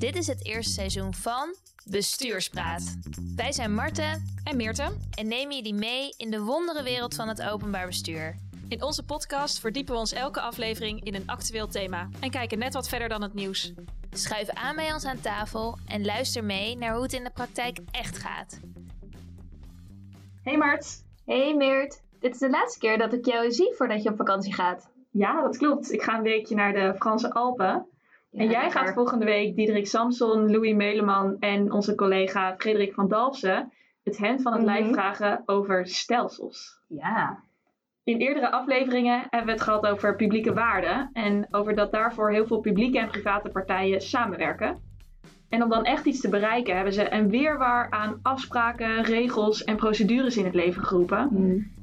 Dit is het eerste seizoen van Bestuurspraat. Wij zijn Marten en Meerte en nemen jullie mee in de wondere wereld van het openbaar bestuur. In onze podcast verdiepen we ons elke aflevering in een actueel thema en kijken net wat verder dan het nieuws. Schuif aan bij ons aan tafel en luister mee naar hoe het in de praktijk echt gaat. Hey Mart. Hey Meert. Dit is de laatste keer dat ik jou zie voordat je op vakantie gaat. Ja, dat klopt. Ik ga een weekje naar de Franse Alpen. En jij gaat volgende week Diederik Samson, Louis Meuleman en onze collega Frederik van Dalfsen het hen van het lijf Mhm. vragen over stelsels. Ja. In eerdere afleveringen hebben we het gehad over publieke waarden en over dat daarvoor heel veel publieke en private partijen samenwerken. En om dan echt iets te bereiken hebben ze een weerwaar aan afspraken, regels en procedures in het leven geroepen.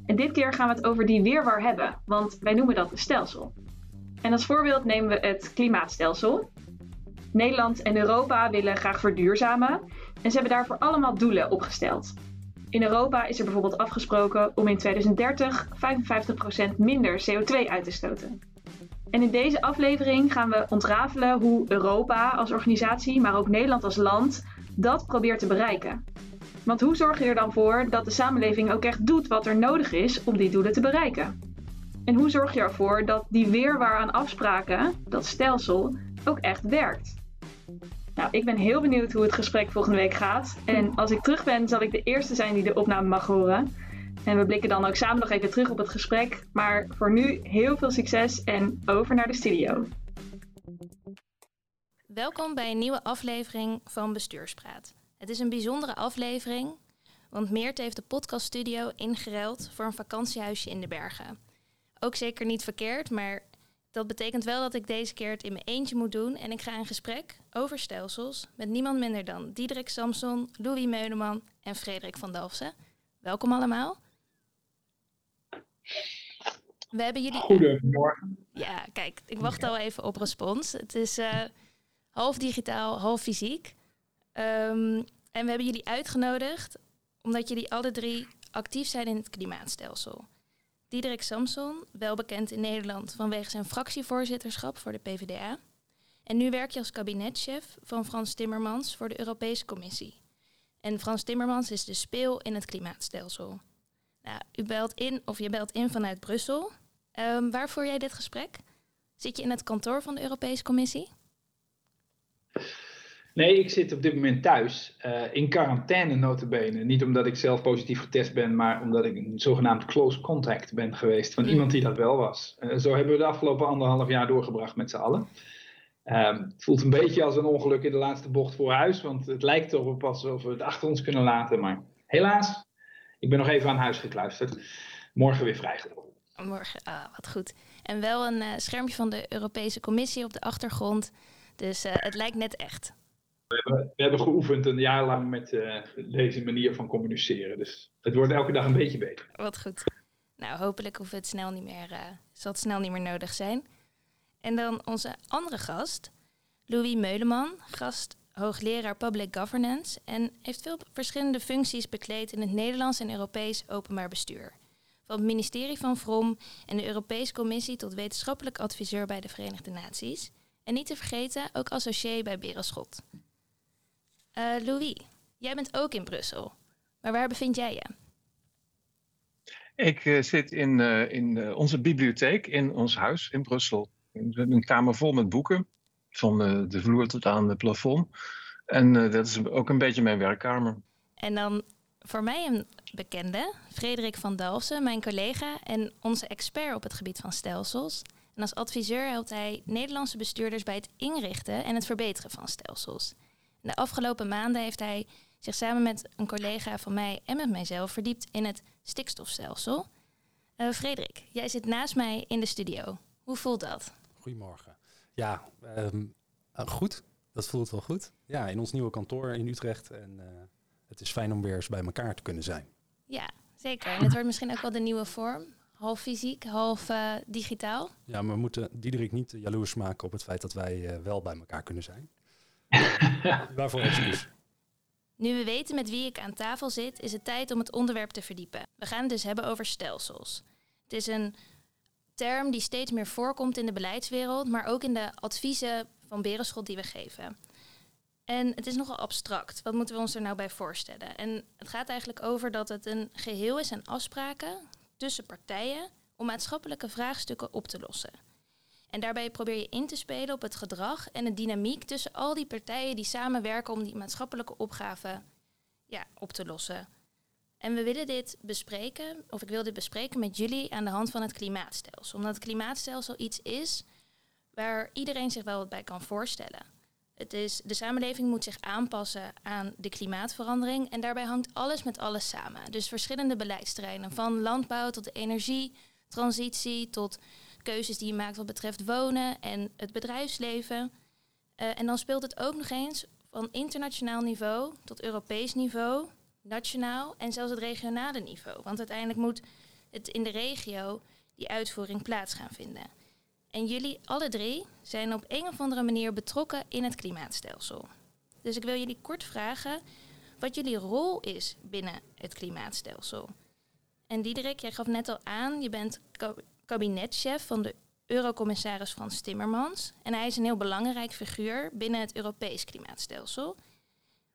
En dit keer gaan we het over die weerwaar hebben, want wij noemen dat een stelsel. En als voorbeeld nemen we het klimaatstelsel. Nederland en Europa willen graag verduurzamen en ze hebben daarvoor allemaal doelen opgesteld. In Europa is er bijvoorbeeld afgesproken om in 2030 55% minder CO2 uit te stoten. En in deze aflevering gaan we ontrafelen hoe Europa als organisatie, maar ook Nederland als land, dat probeert te bereiken. Want hoe zorg je er dan voor dat de samenleving ook echt doet wat er nodig is om die doelen te bereiken? En hoe zorg je ervoor dat die weerwaar aan afspraken, dat stelsel, ook echt werkt? Nou, ik ben heel benieuwd hoe het gesprek volgende week gaat. En als ik terug ben, zal ik de eerste zijn die de opname mag horen. En we blikken dan ook samen nog even terug op het gesprek. Maar voor nu heel veel succes en over naar de studio. Welkom bij een nieuwe aflevering van Bestuurspraat. Het is een bijzondere aflevering, want Meert heeft de podcaststudio ingeruild voor een vakantiehuisje in de bergen. Ook zeker niet verkeerd, maar dat betekent wel dat ik deze keer het in mijn eentje moet doen en ik ga in gesprek over stelsels met niemand minder dan Diederik Samson, Louis Meuleman en Frederik van Dalfsen. Welkom allemaal. We hebben jullie Goedemorgen. ja, kijk, ik wacht al even op respons. Het is eh, half digitaal, half fysiek. Ehm, en we hebben jullie uitgenodigd omdat jullie alle drie actief zijn in het klimaatstelsel. Diederik Samson, wel bekend in Nederland vanwege zijn fractievoorzitterschap voor de PvdA. En nu werk je als kabinetchef van Frans Timmermans voor de Europese Commissie. En Frans Timmermans is de speel in het klimaatstelsel. Nou, u belt in, of je belt in vanuit Brussel. Ehm, waar voer jij dit gesprek? Zit je in het kantoor van de Europese Commissie? Nee, ik zit op dit moment thuis. eh, in quarantaine notabene. Niet omdat ik zelf positief getest ben, maar omdat ik een zogenaamd close contact ben geweest van Mm. iemand die dat wel was. Eh, zo hebben we de afgelopen anderhalf jaar doorgebracht met z'n allen. Ehm, het voelt een beetje als een ongeluk in de laatste bocht voor huis, want het lijkt erop alsof we het achter ons kunnen laten. Maar helaas, ik ben nog even aan huis gekluisterd. Morgen weer vrijgelaten. Morgen, ah, wat goed. En wel een eh, schermpje van de Europese Commissie op de achtergrond. Dus het lijkt net echt. We hebben geoefend een jaar lang met eh, deze manier van communiceren. Dus het wordt elke dag een beetje beter. Wat goed. Nou, hopelijk hoeft het snel niet meer, eh, zal het snel niet meer nodig zijn. En dan onze andere gast, Louis Meuleman, gast hoogleraar Public Governance en heeft veel verschillende functies bekleed in het Nederlands en Europees openbaar bestuur. Van het ministerie van Vrom en de Europese Commissie tot wetenschappelijk adviseur bij de Verenigde Naties. En niet te vergeten ook associé bij Berenschot. Eh Louis, jij bent ook in Brussel. Maar waar bevind jij je? Ik eh, zit in, eh, in onze bibliotheek in ons huis in Brussel. We hebben een kamer vol met boeken, van de vloer tot aan het plafond. En dat is ook een beetje mijn werkkamer. En dan voor mij een bekende, Frederik van Dalfsen, mijn collega en onze expert op het gebied van stelsels. En als adviseur helpt hij Nederlandse bestuurders bij het inrichten en het verbeteren van stelsels. De afgelopen maanden heeft hij zich samen met een collega van mij en met mijzelf verdiept in het stikstofstelsel. Eh, Frederik, jij zit naast mij in de studio. Hoe voelt dat? Goedemorgen. Ja, ehm, eh, goed. Dat voelt wel goed. Ja, in ons nieuwe kantoor in Utrecht. En eh, het is fijn om weer eens bij elkaar te kunnen zijn. Ja, zeker. En het wordt misschien ook wel de nieuwe vorm. Half fysiek, half digitaal. Ja, maar we moeten Diederik niet jaloers maken op het feit dat wij wel bij elkaar kunnen zijn. Waarvoor excuus. Nu we weten met wie ik aan tafel zit, is het tijd om het onderwerp te verdiepen. We gaan het dus hebben over stelsels. Het is een term die steeds meer voorkomt in de beleidswereld, maar ook in de adviezen van Berenschot die we geven. En het is nogal abstract. Wat moeten we ons er nou bij voorstellen? En het gaat eigenlijk over dat het een geheel is aan afspraken tussen partijen om maatschappelijke vraagstukken op te lossen. En daarbij probeer je in te spelen op het gedrag en de dynamiek tussen al die partijen die samenwerken om die maatschappelijke opgave ja, op te lossen. En we willen dit bespreken, of ik wil dit bespreken met jullie aan de hand van het klimaatstelsel. Omdat het klimaatstelsel iets is waar iedereen zich wel wat bij kan voorstellen. Het is, de samenleving moet zich aanpassen aan de klimaatverandering en daarbij hangt alles met alles samen. Dus verschillende beleidsterreinen, van landbouw tot de energietransitie, tot keuzes die je maakt wat betreft wonen en het bedrijfsleven. Uh, en dan speelt het ook nog eens van internationaal niveau tot Europees niveau, nationaal en zelfs het regionale niveau. Want uiteindelijk moet het in de regio die uitvoering plaats gaan vinden. En jullie alle drie zijn op een of andere manier betrokken in het klimaatstelsel. Dus ik wil jullie kort vragen wat jullie rol is binnen het klimaatstelsel. En Diederik, jij gaf net al aan, je bent kabinetchef van de Eurocommissaris Frans Timmermans. En hij is een heel belangrijk figuur binnen het Europees klimaatstelsel.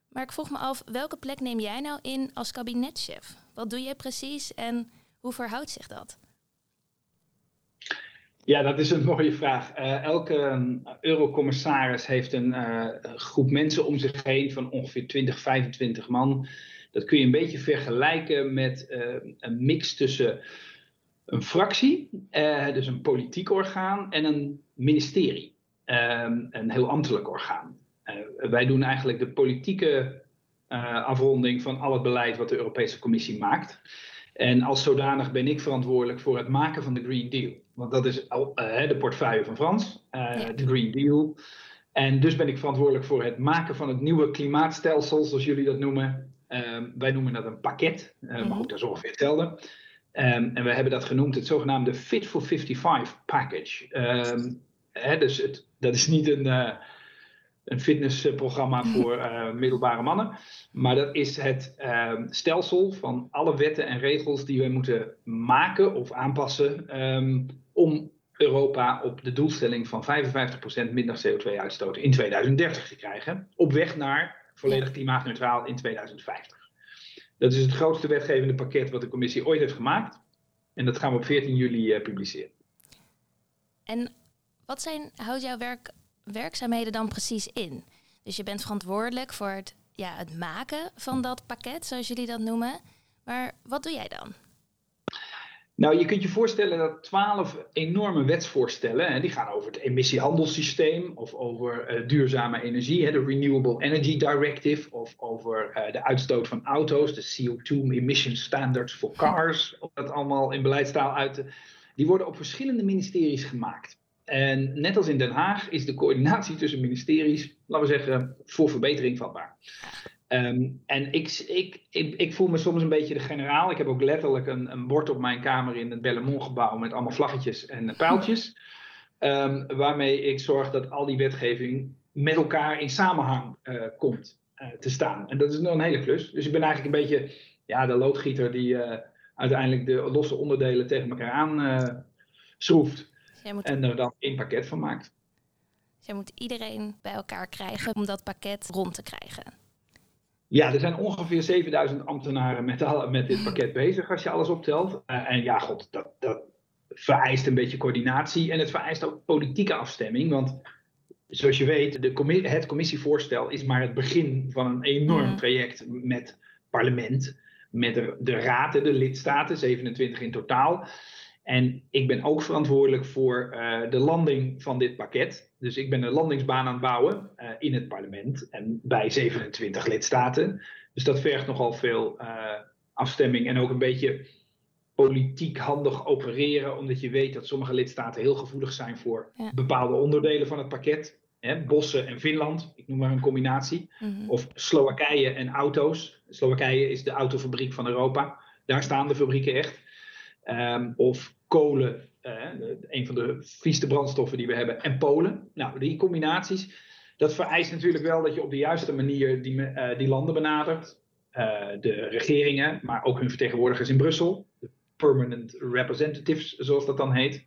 Maar ik vroeg me af, welke plek neem jij nou in als kabinetchef? Wat doe je precies en hoe verhoudt zich dat? Ja, dat is een mooie vraag. Uh, elke um, eurocommissaris heeft een uh, groep mensen om zich heen van ongeveer 20, 25 man. Dat kun je een beetje vergelijken met uh, een mix tussen een fractie, dus een politiek orgaan, en een ministerie, ehm, een heel ambtelijk orgaan. wij doen eigenlijk de politieke afronding van al het beleid wat de Europese Commissie maakt. En als zodanig ben ik verantwoordelijk voor het maken van de Green Deal. Want dat is de portefeuille van Frans, de Green Deal. En dus ben ik verantwoordelijk voor het maken van het nieuwe klimaatstelsel, zoals jullie dat noemen. Uh, wij noemen dat een pakket, maar goed, dat is ongeveer hetzelfde. Um, en we hebben dat genoemd het zogenaamde Fit for 55 package. Um, hè, dus het, dat is niet een, uh, een fitnessprogramma voor uh, middelbare mannen. Maar dat is het uh, stelsel van alle wetten en regels die we moeten maken of aanpassen om Europa op de doelstelling van 55% minder CO2-uitstoot in 2030 te krijgen. Op weg naar volledig klimaatneutraal in 2050. Dat is het grootste wetgevende pakket wat de commissie ooit heeft gemaakt. En dat gaan we op 14 juli uh, publiceren. En wat zijn, houdt jouw werk werkzaamheden dan precies in? Dus je bent verantwoordelijk voor het, ja, het maken van dat pakket, zoals jullie dat noemen. Maar wat doe jij dan? Nou, je kunt je voorstellen dat twaalf enorme wetsvoorstellen, die gaan over het emissiehandelssysteem of over uh, duurzame energie, hè, de Renewable Energy Directive, of over uh, de uitstoot van auto's, de CO2 Emission Standards for Cars, om dat allemaal in beleidstaal uit. Die worden op verschillende ministeries gemaakt. En net als in Den Haag is de coördinatie tussen ministeries, laten we zeggen, voor verbetering vatbaar. Um, en ik, ik, ik, ik, voel me soms een beetje de generaal. Ik heb ook letterlijk een, een bord op mijn kamer in het Bellemont gebouw met allemaal vlaggetjes en pijltjes. Um, waarmee ik zorg dat al die wetgeving met elkaar in samenhang uh, komt uh, te staan. En dat is nog een hele klus. Dus ik ben eigenlijk een beetje ja, de loodgieter die uh, uiteindelijk de losse onderdelen tegen elkaar aan schroeft. Moet... En er dan één pakket van maakt. Jij moet iedereen bij elkaar krijgen om dat pakket rond te krijgen. Ja, er zijn ongeveer 7000 ambtenaren met, met dit pakket bezig als je alles optelt. Uh, en ja, god, dat, dat vereist een beetje coördinatie en het vereist ook politieke afstemming. Want zoals je weet, de het commissievoorstel is maar het begin van een enorm traject met parlement, met de, de raad, de lidstaten, 27 in totaal. En ik ben ook verantwoordelijk voor uh, de landing van dit pakket. Dus ik ben een landingsbaan aan het bouwen uh, in het parlement en bij 27 lidstaten. Dus dat vergt nogal veel uh, afstemming en ook een beetje politiek handig opereren, omdat je weet dat sommige lidstaten heel gevoelig zijn voor ja. bepaalde onderdelen van het pakket. Hè, bossen en Finland, ik noem maar een combinatie. Mm -hmm. Of Slowakije en auto's. Slowakije is de autofabriek van Europa. Daar staan de fabrieken echt. Um, of kolen, uh, een van de vieste brandstoffen die we hebben, en Polen. Nou, die combinaties, dat vereist natuurlijk wel dat je op de juiste manier die, uh, die landen benadert. Uh, de regeringen, maar ook hun vertegenwoordigers in Brussel, de permanent representatives, zoals dat dan heet.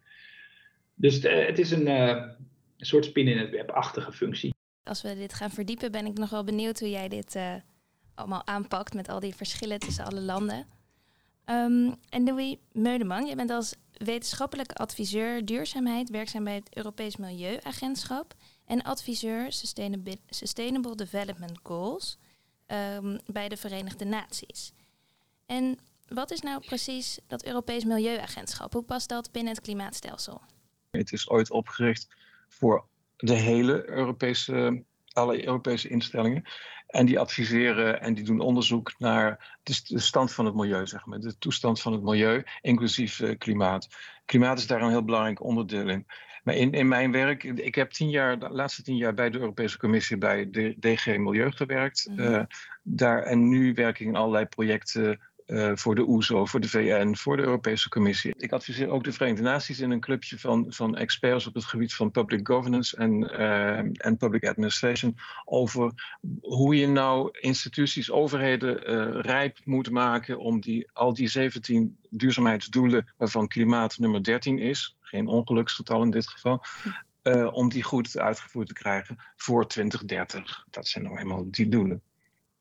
Dus het is een, soort spin in het web-achtige functie. Als we dit gaan verdiepen, ben ik nog wel benieuwd hoe jij dit allemaal aanpakt met al die verschillen tussen alle landen. Um, en Louis Meudeman, jij bent als wetenschappelijk adviseur duurzaamheid werkzaam bij het Europees Milieuagentschap en adviseur Sustainable, Development Goals um, bij de Verenigde Naties. En wat is nou precies dat Europees Milieuagentschap? Hoe past dat binnen het klimaatstelsel? Het is ooit opgericht voor de hele Europese, alle Europese instellingen. En die adviseren en die doen onderzoek naar de stand van het milieu, zeg maar. De toestand van het milieu, inclusief uh, klimaat. Klimaat is daar een heel belangrijk onderdeel in. Maar in, in mijn werk, ik heb tien jaar, de laatste tien jaar bij de Europese Commissie bij de DG Milieu gewerkt. Mm -hmm. uh, daar, en nu werk ik in allerlei projecten uh, voor de OESO, e voor de VN, voor de Europese Commissie. Ik adviseer ook de Verenigde Naties in een clubje van, van experts op het gebied van public governance en, en public administration over hoe je nou instituties, overheden uh, rijp moet maken om die, al die 17 duurzaamheidsdoelen, waarvan klimaat nummer 13 is, geen ongeluksgetal in dit geval, om die goed uitgevoerd te krijgen voor 2030. Dat zijn nou eenmaal die doelen.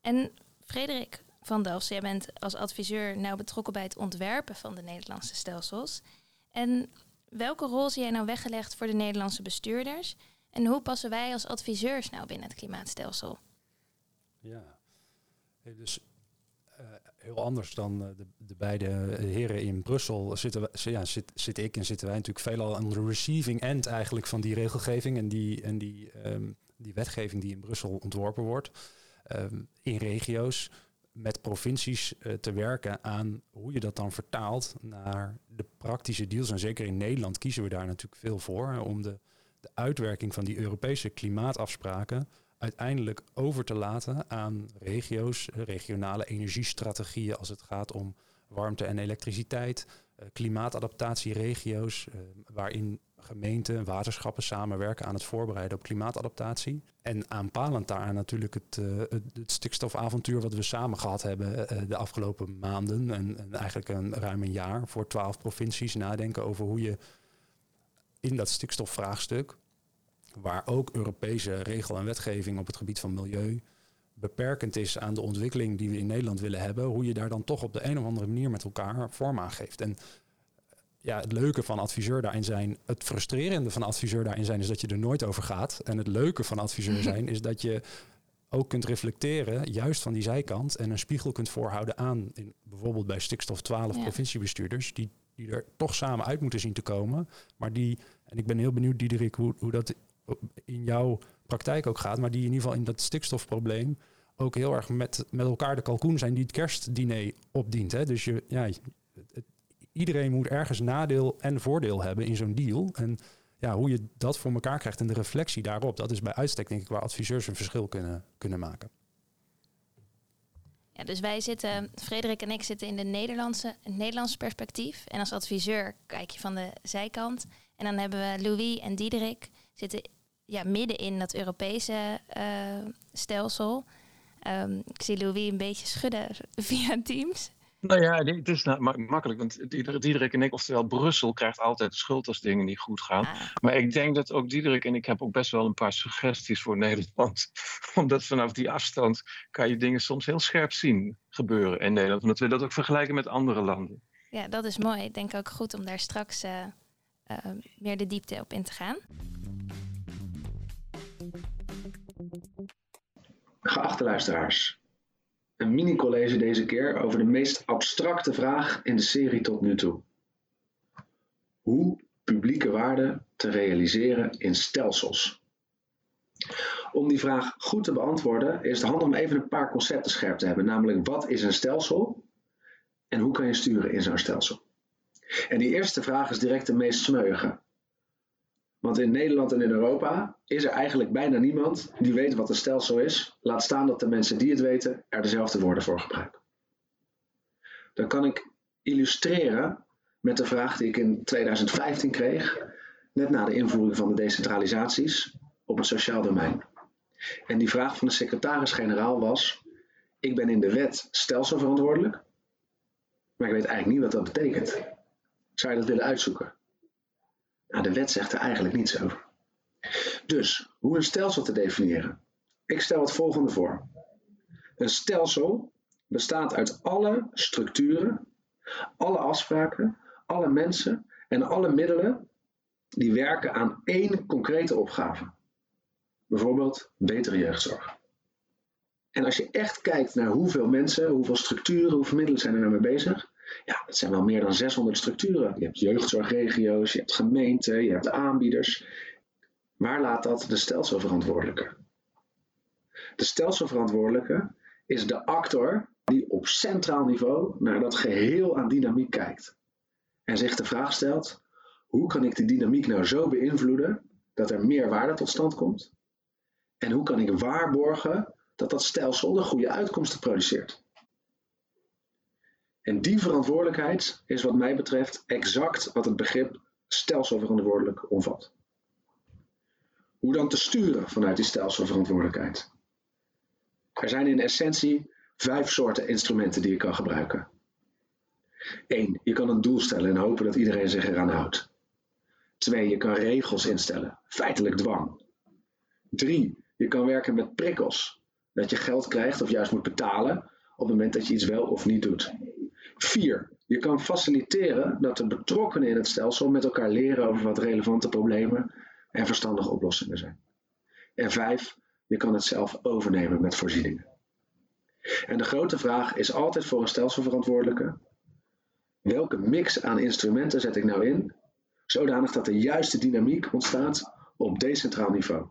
En Frederik, van Delft. Jij bent als adviseur nauw betrokken bij het ontwerpen van de Nederlandse stelsels. En welke rol zie jij nou weggelegd voor de Nederlandse bestuurders? En hoe passen wij als adviseurs nou binnen het klimaatstelsel? Ja, dus uh, heel anders dan uh, de, de, beide heren in Brussel zitten we, ja, zit, zit ik en zitten wij natuurlijk veelal aan de receiving end eigenlijk van die regelgeving en die, en die, um, die wetgeving die in Brussel ontworpen wordt. Um, in regio's met provincies uh, te werken aan hoe je dat dan vertaalt naar de praktische deals. En zeker in Nederland kiezen we daar natuurlijk veel voor om de, de uitwerking van die Europese klimaatafspraken uiteindelijk over te laten aan regio's, regionale energiestrategieën als het gaat om warmte en elektriciteit, uh, klimaatadaptatieregio's, waarin gemeenten en waterschappen samenwerken aan het voorbereiden op klimaatadaptatie. En aanpalend daaraan natuurlijk het, uh, het, het, stikstofavontuur wat we samen gehad hebben uh, de afgelopen maanden. En, en, eigenlijk een ruim een jaar voor twaalf provincies nadenken over hoe je in dat stikstofvraagstuk, waar ook Europese regel en wetgeving op het gebied van milieu beperkend is aan de ontwikkeling die we in Nederland willen hebben, hoe je daar dan toch op de een of andere manier met elkaar vorm aan geeft. En ja, het leuke van adviseur daarin zijn, het frustrerende van adviseur daarin zijn, is dat je er nooit over gaat. En het leuke van adviseur zijn, is dat je ook kunt reflecteren, juist van die zijkant, en een spiegel kunt voorhouden aan, in, bijvoorbeeld bij stikstof 12 ja. provinciebestuurders, die, die er toch samen uit moeten zien te komen. Maar die, en ik ben heel benieuwd, Diederik, hoe, hoe dat in jouw praktijk ook gaat, maar die in ieder geval in dat stikstofprobleem ook heel erg met, met elkaar de kalkoen zijn die het kerstdiner opdient. Hè? Dus je, ja, het, iedereen moet ergens nadeel en voordeel hebben in zo'n deal. En ja, hoe je dat voor elkaar krijgt en de reflectie daarop, dat is bij uitstek denk ik waar adviseurs een verschil kunnen, kunnen maken. Ja, dus wij zitten, Frederik en ik zitten in de Nederlandse, het Nederlandse perspectief. En als adviseur kijk je van de zijkant. En dan hebben we Louis en Diederik zitten ja, midden in dat Europese uh, stelsel. Um, ik zie Louis een beetje schudden via Teams. Nou ja, het is nou makkelijk, want Diederik en ik, oftewel Brussel, krijgt altijd de schuld als dingen niet goed gaan. Ah. Maar ik denk dat ook Diederik en ik heb ook best wel een paar suggesties voor Nederland. Omdat vanaf die afstand kan je dingen soms heel scherp zien gebeuren in Nederland. Omdat we dat ook vergelijken met andere landen. Ja, dat is mooi. Ik denk ook goed om daar straks uh, uh, meer de diepte op in te gaan. Geachte luisteraars, een mini-college deze keer over de meest abstracte vraag in de serie tot nu toe. Hoe publieke waarde te realiseren in stelsels? Om die vraag goed te beantwoorden is het handig om even een paar concepten scherp te hebben, namelijk wat is een stelsel en hoe kan je sturen in zo'n stelsel? En die eerste vraag is direct de meest smeuïge. Want in Nederland en in Europa is er eigenlijk bijna niemand die weet wat een stelsel is. Laat staan dat de mensen die het weten er dezelfde woorden voor gebruiken. Dan kan ik illustreren met de vraag die ik in 2015 kreeg, net na de invoering van de decentralisaties op het sociaal domein. En die vraag van de secretaris-generaal was: Ik ben in de wet stelselverantwoordelijk, maar ik weet eigenlijk niet wat dat betekent. Zou je dat willen uitzoeken? Nou, de wet zegt er eigenlijk niets over. Dus, hoe een stelsel te definiëren? Ik stel het volgende voor. Een stelsel bestaat uit alle structuren, alle afspraken, alle mensen en alle middelen die werken aan één concrete opgave. Bijvoorbeeld betere jeugdzorg. En als je echt kijkt naar hoeveel mensen, hoeveel structuren, hoeveel middelen zijn er nou mee bezig, ja, dat zijn wel meer dan 600 structuren. Je hebt jeugdzorgregio's, je hebt gemeenten, je hebt aanbieders. Waar laat dat de stelselverantwoordelijke? De stelselverantwoordelijke is de actor die op centraal niveau naar dat geheel aan dynamiek kijkt. En zich de vraag stelt: hoe kan ik de dynamiek nou zo beïnvloeden dat er meer waarde tot stand komt? En hoe kan ik waarborgen dat dat stelsel de goede uitkomsten produceert? En die verantwoordelijkheid is wat mij betreft exact wat het begrip stelselverantwoordelijk omvat. Hoe dan te sturen vanuit die stelselverantwoordelijkheid? Er zijn in essentie vijf soorten instrumenten die je kan gebruiken. 1. Je kan een doel stellen en hopen dat iedereen zich eraan houdt. 2. Je kan regels instellen, feitelijk dwang. 3. Je kan werken met prikkels, dat je geld krijgt of juist moet betalen op het moment dat je iets wel of niet doet. 4. Je kan faciliteren dat de betrokkenen in het stelsel met elkaar leren over wat relevante problemen en verstandige oplossingen zijn. En 5. Je kan het zelf overnemen met voorzieningen. En de grote vraag is altijd voor een stelselverantwoordelijke: welke mix aan instrumenten zet ik nou in, zodanig dat de juiste dynamiek ontstaat op decentraal niveau?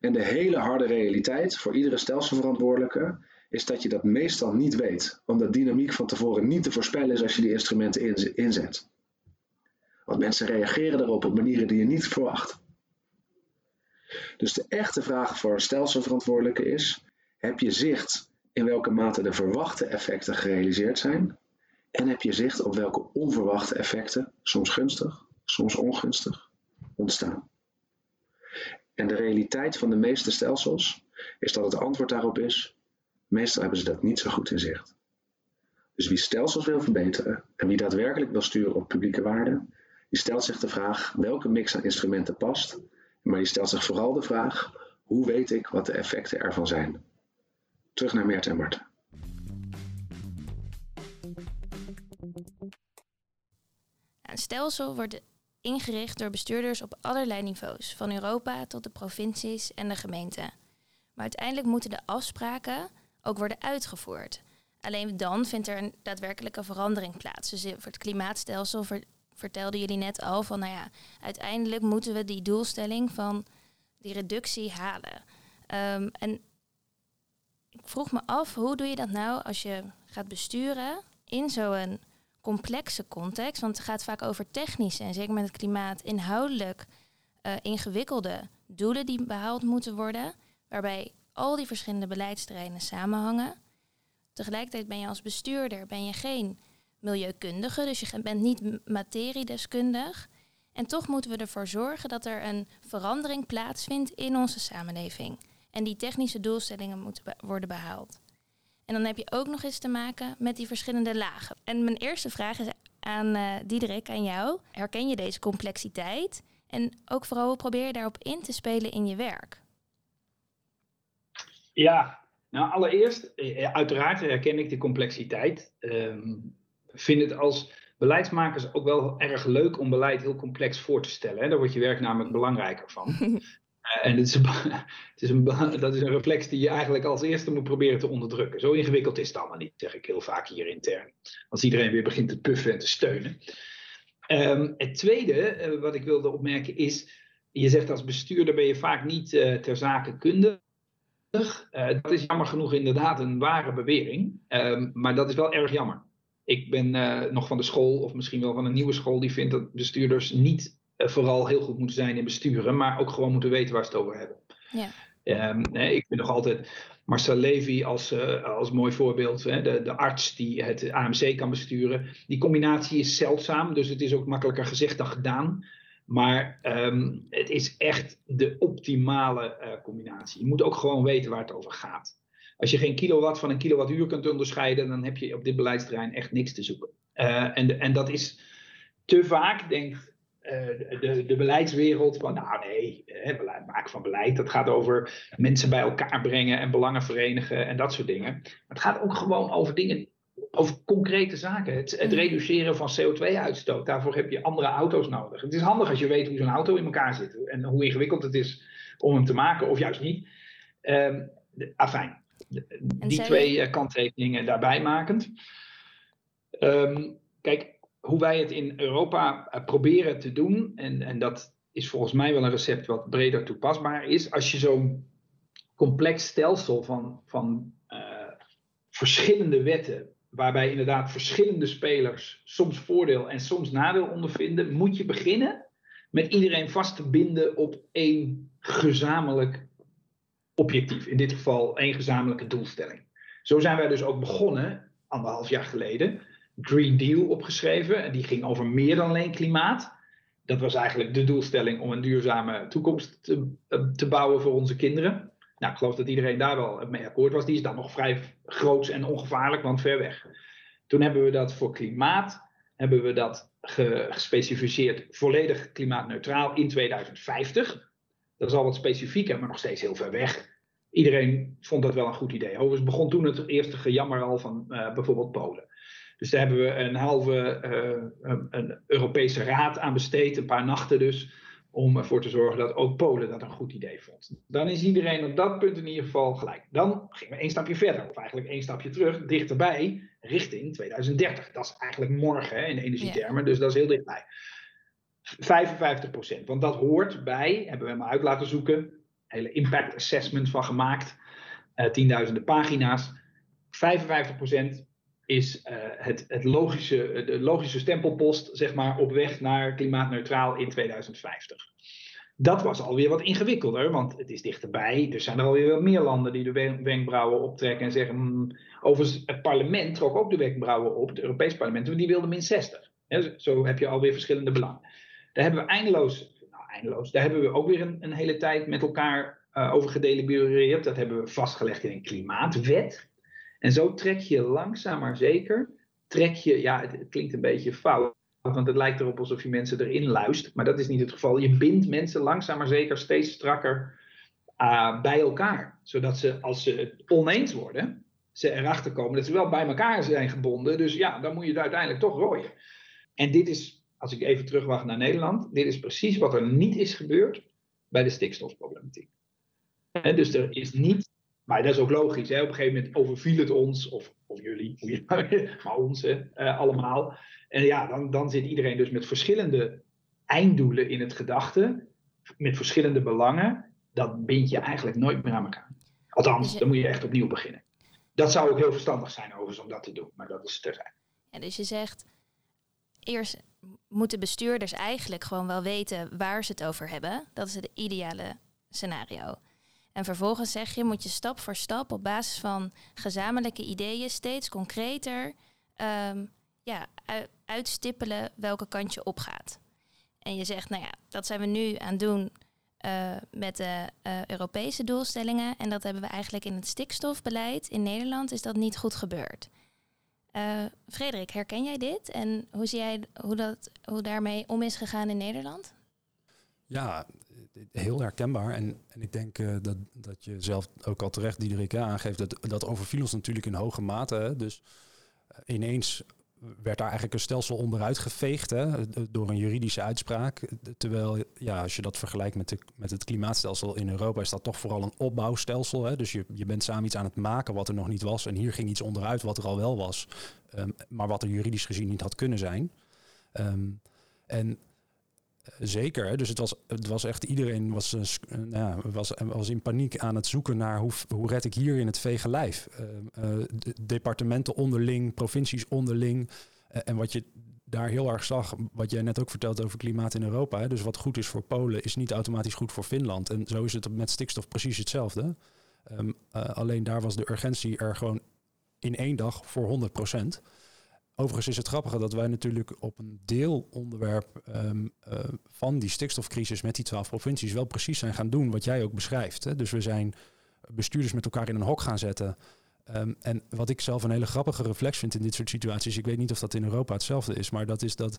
En de hele harde realiteit voor iedere stelselverantwoordelijke is dat je dat meestal niet weet, omdat dynamiek van tevoren niet te voorspellen is als je die instrumenten inzet. Want mensen reageren daarop op manieren die je niet verwacht. Dus de echte vraag voor stelselverantwoordelijke is: heb je zicht in welke mate de verwachte effecten gerealiseerd zijn? En heb je zicht op welke onverwachte effecten, soms gunstig, soms ongunstig, ontstaan? En de realiteit van de meeste stelsels is dat het antwoord daarop is: meestal hebben ze dat niet zo goed in zicht. Dus wie stelsels wil verbeteren en wie daadwerkelijk wil sturen op publieke waarden, die stelt zich de vraag welke mix aan instrumenten past, maar die stelt zich vooral de vraag hoe weet ik wat de effecten ervan zijn. Terug naar Mert en Marten. Een stelsel wordt ingericht door bestuurders op allerlei niveaus, van Europa tot de provincies en de gemeenten. Maar uiteindelijk moeten de afspraken ook worden uitgevoerd. Alleen dan vindt er een daadwerkelijke verandering plaats. Dus voor het klimaatstelsel vertelden jullie net al van, nou ja, uiteindelijk moeten we die doelstelling van die reductie halen. Um, en ik vroeg me af, hoe doe je dat nou als je gaat besturen in zo'n complexe context? Want het gaat vaak over technische en zeker met het klimaat inhoudelijk uh, ingewikkelde doelen die behaald moeten worden, waarbij al die verschillende beleidsterreinen samenhangen. Tegelijkertijd ben je als bestuurder ben je geen milieukundige, dus je bent niet materiedeskundig. En toch moeten we ervoor zorgen dat er een verandering plaatsvindt in onze samenleving. En die technische doelstellingen moeten worden behaald. En dan heb je ook nog eens te maken met die verschillende lagen. En mijn eerste vraag is aan uh, Diederik, aan jou. Herken je deze complexiteit? En ook vooral, probeer je daarop in te spelen in je werk? Ja, nou allereerst, eh, uiteraard herken ik de complexiteit. Um, vind het als beleidsmakers ook wel erg leuk om beleid heel complex voor te stellen. Hè? Daar wordt je werk namelijk belangrijker van. Eh, en het is, het is een, dat is een reflex die je eigenlijk als eerste moet proberen te onderdrukken. Zo ingewikkeld is het allemaal niet, zeg ik heel vaak hier intern. Als iedereen weer begint te puffen en te steunen. Um, het tweede uh, wat ik wilde opmerken is, je zegt als bestuurder ben je vaak niet uh, ter zake kundig. Dat is jammer genoeg inderdaad een ware bewering, um, maar dat is wel erg jammer. Ik ben nog van de school, of misschien wel van een nieuwe school, die vindt dat bestuurders niet eh, vooral heel goed moeten zijn in besturen, maar ook gewoon moeten weten waar ze het over hebben. Ja. Um, ik vind nog altijd Marcel Levy als, als mooi voorbeeld, hè, de, de arts die het AMC kan besturen. Die combinatie is zeldzaam, dus het is ook makkelijker gezegd dan gedaan. Maar um, het is echt de optimale uh, combinatie. Je moet ook gewoon weten waar het over gaat. Als je geen kilowatt van een kilowattuur kunt onderscheiden, dan heb je op dit beleidsterrein echt niks te zoeken. Uh, en, en dat is te vaak, denk de, de beleidswereld van, nou nee, hè, maken van beleid, dat gaat over mensen bij elkaar brengen en belangen verenigen en dat soort dingen. Maar het gaat ook gewoon over dingen, over concrete zaken. Het, het mm. reduceren van CO2-uitstoot, daarvoor heb je andere auto's nodig. Het is handig als je weet hoe zo'n auto in elkaar zit en hoe ingewikkeld het is om hem te maken, of juist niet. Um, afijn, die twee eh, kanttekeningen daarbij makend. Um, kijk, hoe wij het in Europa eh, proberen te doen, en, en dat is volgens mij wel een recept wat breder toepasbaar is, als je zo'n complex stelsel van, van uh, verschillende wetten, waarbij inderdaad verschillende spelers soms voordeel en soms nadeel ondervinden, moet je beginnen met iedereen vast te binden op één gezamenlijk objectief. In dit geval één gezamenlijke doelstelling. Zo zijn wij dus ook begonnen, anderhalf jaar geleden, Green Deal opgeschreven. En die ging over meer dan alleen klimaat. Dat was eigenlijk de doelstelling om een duurzame toekomst te, eh, te bouwen voor onze kinderen. Nou, ik geloof dat iedereen daar wel mee akkoord was. Die is dan nog vrij groot en ongevaarlijk, want ver weg. Toen hebben we dat voor klimaat, hebben we dat gespecificeerd volledig klimaatneutraal in 2050. Dat is al wat specifieker, maar nog steeds heel ver weg. Iedereen vond dat wel een goed idee. Overigens begon toen het eerste gejammer al van uh, bijvoorbeeld Polen. Dus daar hebben we een halve uh, een Europese raad aan besteed, een paar nachten dus, om ervoor te zorgen dat ook Polen dat een goed idee vond. Dan is iedereen op dat punt in ieder geval gelijk. Dan gingen we één stapje verder, of eigenlijk één stapje terug, dichterbij, richting 2030. Dat is eigenlijk morgen hè, in energietermen, dus dat is heel dichtbij. 55 procent, want dat hoort bij, hebben we maar uit laten zoeken, hele impact assessment van gemaakt, uh, tienduizenden pagina's. 55 procent is uh, het, het logische, de logische stempelpost zeg maar, op weg naar klimaatneutraal in 2050. Dat was alweer wat ingewikkelder, want het is dichterbij. Er zijn er alweer wat meer landen die de wenkbrauwen optrekken en zeggen. Mm, overigens, het parlement trok ook de wenkbrauwen op, het Europees parlement, want die wilde min 60. zo heb je alweer verschillende belangen. Daar hebben we eindeloos, nou eindeloos, daar hebben we ook weer een, een hele tijd met elkaar uh, over gedelibereerd. Dat hebben we vastgelegd in een klimaatwet. En zo trek je langzaam maar zeker, trek je, ja, het, klinkt een beetje fout, want het lijkt erop alsof je mensen erin luistert, maar dat is niet het geval. Je bindt mensen langzaam maar zeker steeds strakker uh, bij elkaar, zodat ze, als ze het oneens worden, ze erachter komen dat ze wel bij elkaar zijn gebonden. Dus ja, dan moet je het uiteindelijk toch rooien. En dit is, als ik even terugwacht naar Nederland, dit is precies wat er niet is gebeurd bij de stikstofproblematiek. dus er is niet maar dat is ook logisch. Hè? Op een gegeven moment overviel het ons, of, of jullie, maar ons uh, allemaal. En ja, dan, dan zit iedereen dus met verschillende einddoelen in het gedachte, met verschillende belangen. Dat bind je eigenlijk nooit meer aan elkaar. Althans, dus dan moet je echt opnieuw beginnen. Dat zou ook heel verstandig zijn overigens om dat te doen, maar dat is terzijde. Ja, dus je zegt, eerst moeten bestuurders eigenlijk gewoon wel weten waar ze het over hebben. Dat is het ideale scenario. En vervolgens zeg je, moet je stap voor stap op basis van gezamenlijke ideeën steeds concreter um, ja, uitstippelen welke kant je opgaat. En je zegt, nou ja, dat zijn we nu aan het doen uh, met de uh, Europese doelstellingen. En dat hebben we eigenlijk in het stikstofbeleid in Nederland is dat niet goed gebeurd. Uh, Frederik, herken jij dit? En hoe zie jij hoe, dat, hoe daarmee om is gegaan in Nederland? Ja, heel herkenbaar. En, en ik denk uh, dat, dat je zelf ook al terecht, Diederik, aangeeft, dat, dat overviel ons natuurlijk in hoge mate. Dus uh, ineens werd daar eigenlijk een stelsel onderuit geveegd hè, door een juridische uitspraak. Terwijl, ja, als je dat vergelijkt met, de, met het klimaatstelsel in Europa, is dat toch vooral een opbouwstelsel. Hè? Dus je, je bent samen iets aan het maken wat er nog niet was. En hier ging iets onderuit wat er al wel was, um, maar wat er juridisch gezien niet had kunnen zijn. Um, en Zeker. Dus het was, het was echt iedereen was, uh, ja, was, was in paniek aan het zoeken naar hoe, hoe red ik hier in het vege lijf. Departementen onderling, provincies onderling. en wat je daar heel erg zag, wat jij net ook vertelde over klimaat in Europa. Hè, dus wat goed is voor Polen, is niet automatisch goed voor Finland. En zo is het met stikstof precies hetzelfde. Um, alleen daar was de urgentie er gewoon in één dag voor 100 procent. Overigens is het grappige dat wij natuurlijk op een deelonderwerp um, van die stikstofcrisis met die twaalf provincies wel precies zijn gaan doen wat jij ook beschrijft. Hè? Dus we zijn bestuurders met elkaar in een hok gaan zetten. Um, en wat ik zelf een hele grappige reflex vind in dit soort situaties, ik weet niet of dat in Europa hetzelfde is, maar dat is dat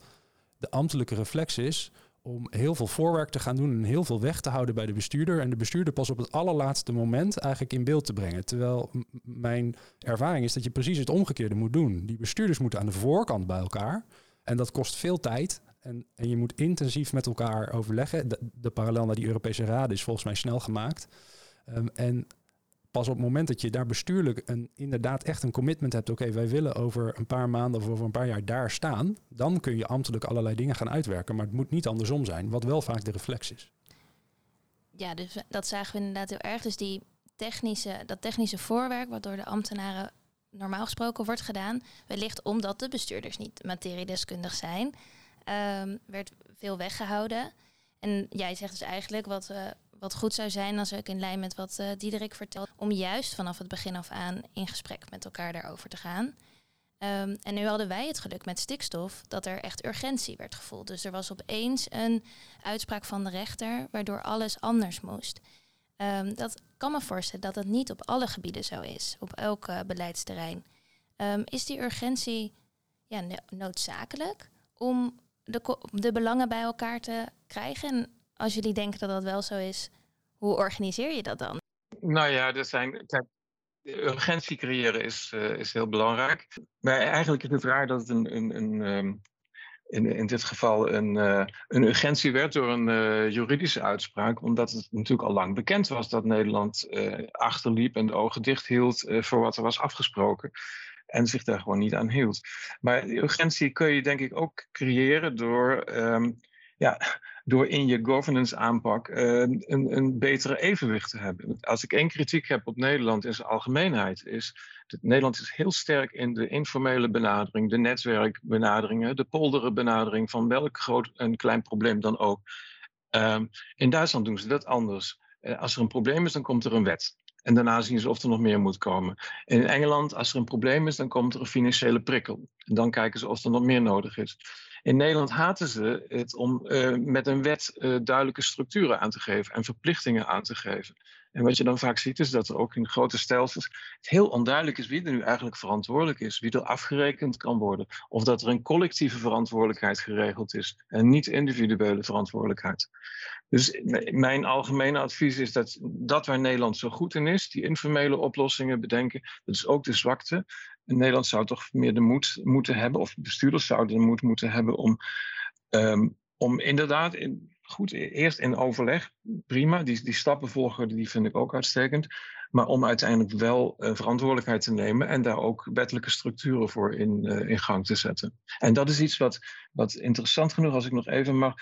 de ambtelijke reflex is om heel veel voorwerk te gaan doen en heel veel weg te houden bij de bestuurder. En de bestuurder pas op het allerlaatste moment eigenlijk in beeld te brengen. Terwijl mijn ervaring is dat je precies het omgekeerde moet doen. Die bestuurders moeten aan de voorkant bij elkaar. En dat kost veel tijd. En, en je moet intensief met elkaar overleggen. De, parallel naar die Europese Raad is volgens mij snel gemaakt. Um, en pas op het moment dat je daar bestuurlijk een, inderdaad echt een commitment hebt, oké, wij willen over een paar maanden of over een paar jaar daar staan, dan kun je ambtelijk allerlei dingen gaan uitwerken. Maar het moet niet andersom zijn, wat wel vaak de reflex is. Ja, dus dat zagen we inderdaad heel erg. Dus die technische, dat technische voorwerk, wat door de ambtenaren normaal gesproken wordt gedaan, wellicht omdat de bestuurders niet materiedeskundig zijn, um, werd veel weggehouden. En jij zegt dus eigenlijk wat, uh, wat goed zou zijn, als ik in lijn met wat uh, Diederik vertelt, om juist vanaf het begin af aan in gesprek met elkaar daarover te gaan. Um, en nu hadden wij het geluk met stikstof dat er echt urgentie werd gevoeld. Dus er was opeens een uitspraak van de rechter waardoor alles anders moest. Um, dat kan me voorstellen dat dat niet op alle gebieden zo is, op elk uh, beleidsterrein. Um, is die urgentie ja, noodzakelijk om de, de belangen bij elkaar te krijgen? En als jullie denken dat dat wel zo is, hoe organiseer je dat dan? Nou ja, er zijn. Kijk, urgentie creëren is, uh, is heel belangrijk. Maar eigenlijk is het raar dat het een, een, een um, in, in dit geval een, uh, een urgentie werd door een uh, juridische uitspraak, omdat het natuurlijk al lang bekend was dat Nederland achterliep en de ogen dicht hield voor wat er was afgesproken en zich daar gewoon niet aan hield. Maar urgentie kun je denk ik ook creëren door um, ja, door in je governance aanpak uh, een, een betere evenwicht te hebben. Als ik één kritiek heb op Nederland in zijn algemeenheid, is dat Nederland is heel sterk in de informele benadering, de netwerkbenaderingen, de polderenbenadering van welk groot en klein probleem dan ook. Um, in Duitsland doen ze dat anders. Uh, als er een probleem is, dan komt er een wet. En daarna zien ze of er nog meer moet komen. in Engeland, als er een probleem is, dan komt er een financiële prikkel. En dan kijken ze of er nog meer nodig is. In Nederland haten ze het om uh, met een wet uh, duidelijke structuren aan te geven en verplichtingen aan te geven. En wat je dan vaak ziet is dat er ook in grote stelsels het heel onduidelijk is wie er nu eigenlijk verantwoordelijk is, wie er afgerekend kan worden. Of dat er een collectieve verantwoordelijkheid geregeld is en niet individuele verantwoordelijkheid. Dus mijn algemene advies is dat dat waar Nederland zo goed in is, die informele oplossingen bedenken, dat is ook de zwakte. Nederland zou toch meer de moed moeten hebben, of bestuurders zouden de moed moeten hebben om, um, om inderdaad in, goed, eerst in overleg, prima, die, die stappen volgen, die vind ik ook uitstekend. Maar om uiteindelijk wel uh, verantwoordelijkheid te nemen en daar ook wettelijke structuren voor in, uh, in gang te zetten. En dat is iets wat, wat interessant genoeg, als ik nog even mag.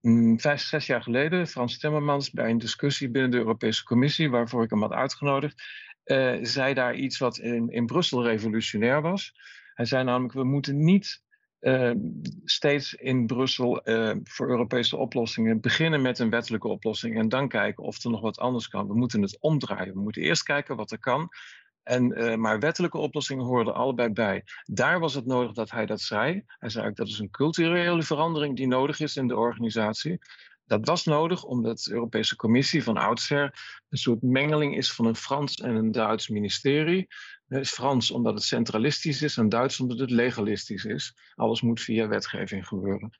Mm, vijf, zes jaar geleden, Frans Timmermans, bij een discussie binnen de Europese Commissie, waarvoor ik hem had uitgenodigd, uh, zei daar iets wat in, in Brussel revolutionair was. Hij zei namelijk: we moeten niet uh, steeds in Brussel uh, voor Europese oplossingen beginnen met een wettelijke oplossing en dan kijken of er nog wat anders kan. We moeten het omdraaien. We moeten eerst kijken wat er kan. En, maar wettelijke oplossingen er allebei bij. Daar was het nodig dat hij dat zei. Hij zei ook dat is een culturele verandering die nodig is in de organisatie. Dat was nodig omdat de Europese Commissie van oudsher een soort mengeling is van een Frans en een Duits ministerie. Frans omdat het centralistisch is en Duits omdat het legalistisch is. Alles moet via wetgeving gebeuren.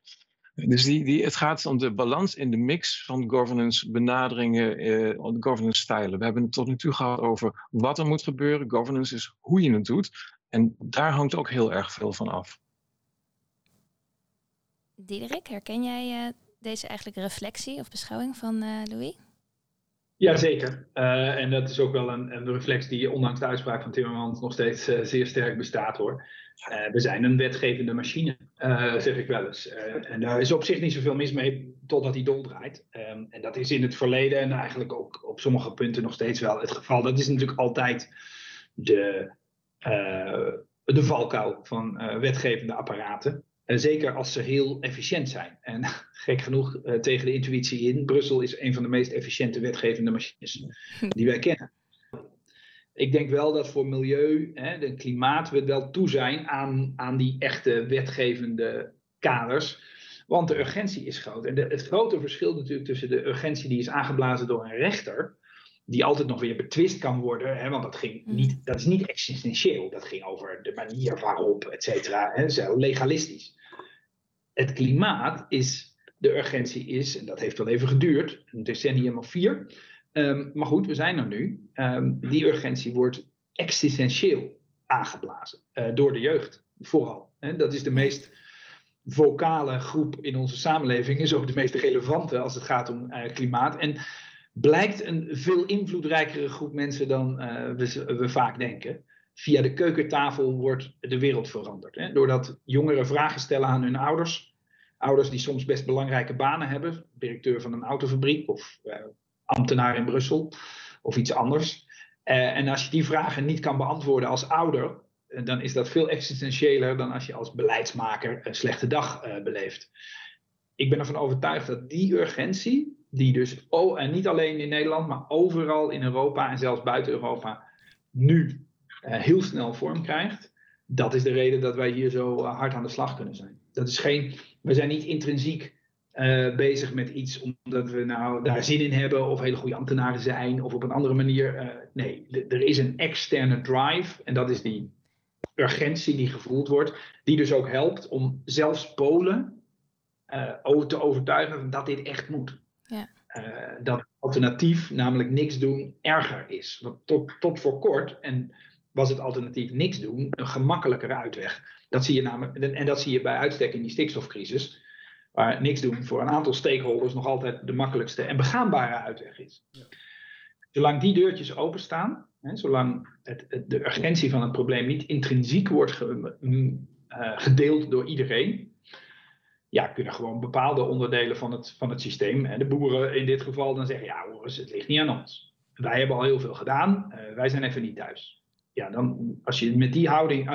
Dus die, die, het gaat om de balans in de mix van governance benaderingen, eh, governance stijlen. We hebben het tot nu toe gehad over wat er moet gebeuren. Governance is hoe je het doet. En daar hangt ook heel erg veel van af. Diederik, herken jij uh, deze eigenlijk reflectie of beschouwing van uh, Louis? Jazeker. Uh, en dat is ook wel een, een reflex die ondanks de uitspraak van Timmermans nog steeds uh, zeer sterk bestaat hoor. We zijn een wetgevende machine, zeg ik wel eens. en daar is op zich niet zoveel mis mee totdat hij doldraait. Um, en dat is in het verleden en eigenlijk ook op sommige punten nog steeds wel het geval. Dat is natuurlijk altijd de, de valkuil van wetgevende apparaten. Zeker als ze heel efficiënt zijn. En gek genoeg uh, tegen de intuïtie in, Brussel is een van de meest efficiënte wetgevende machines die wij kennen. Ik denk wel dat voor milieu en klimaat we wel toe zijn aan, aan die echte wetgevende kaders. Want de urgentie is groot. En het grote verschil natuurlijk tussen de urgentie die is aangeblazen door een rechter die altijd nog weer betwist kan worden. Hè, want dat, ging niet, dat is niet existentieel. Dat ging over de manier waarop, et cetera. Legalistisch. Het klimaat is de urgentie is, en dat heeft wel even geduurd, een decennium of vier. Ehm, maar goed, we zijn er nu. Ehm, die urgentie wordt existentieel aangeblazen uh, door de jeugd, vooral. Hè? Dat is de meest vocale groep in onze samenleving, is ook de meest relevante als het gaat om uh, klimaat. En blijkt een veel invloedrijkere groep mensen dan uh, we, vaak denken. Via de keukentafel wordt de wereld veranderd. Hè? Doordat jongeren vragen stellen aan hun ouders. Ouders die soms best belangrijke banen hebben. Directeur van een autofabriek of uh, ambtenaar in Brussel of iets anders. Uh, en als je die vragen niet kan beantwoorden als ouder, dan is dat veel existentiëler dan als je als beleidsmaker een slechte dag beleeft. Ik ben ervan overtuigd dat die urgentie, die dus, oh, en niet alleen in Nederland, maar overal in Europa en zelfs buiten Europa, nu uh, heel snel vorm krijgt. Dat is de reden dat wij hier zo uh, hard aan de slag kunnen zijn. Dat is geen, we zijn niet intrinsiek uh, bezig met iets omdat we nou daar zin in hebben of hele goede ambtenaren zijn of op een andere manier. nee, er is een externe drive en dat is die urgentie die gevoeld wordt, die dus ook helpt om zelfs Polen te overtuigen dat dit echt moet. Ja. dat alternatief, namelijk niks doen, erger is. Want tot, tot voor kort, en was het alternatief niks doen een gemakkelijkere uitweg. Dat zie je namelijk, en dat zie je bij uitstek in die stikstofcrisis, waar niks doen voor een aantal stakeholders nog altijd de makkelijkste en begaanbare uitweg is. Ja. Zolang die deurtjes openstaan, hè, zolang het, het, de urgentie van het probleem niet intrinsiek wordt ge, uh, gedeeld door iedereen, ja, kunnen gewoon bepaalde onderdelen van het, van het systeem, hè, de boeren in dit geval, dan zeggen: ja, hoor het ligt niet aan ons. Wij hebben al heel veel gedaan, uh, wij zijn even niet thuis ja, dan, als je met die houding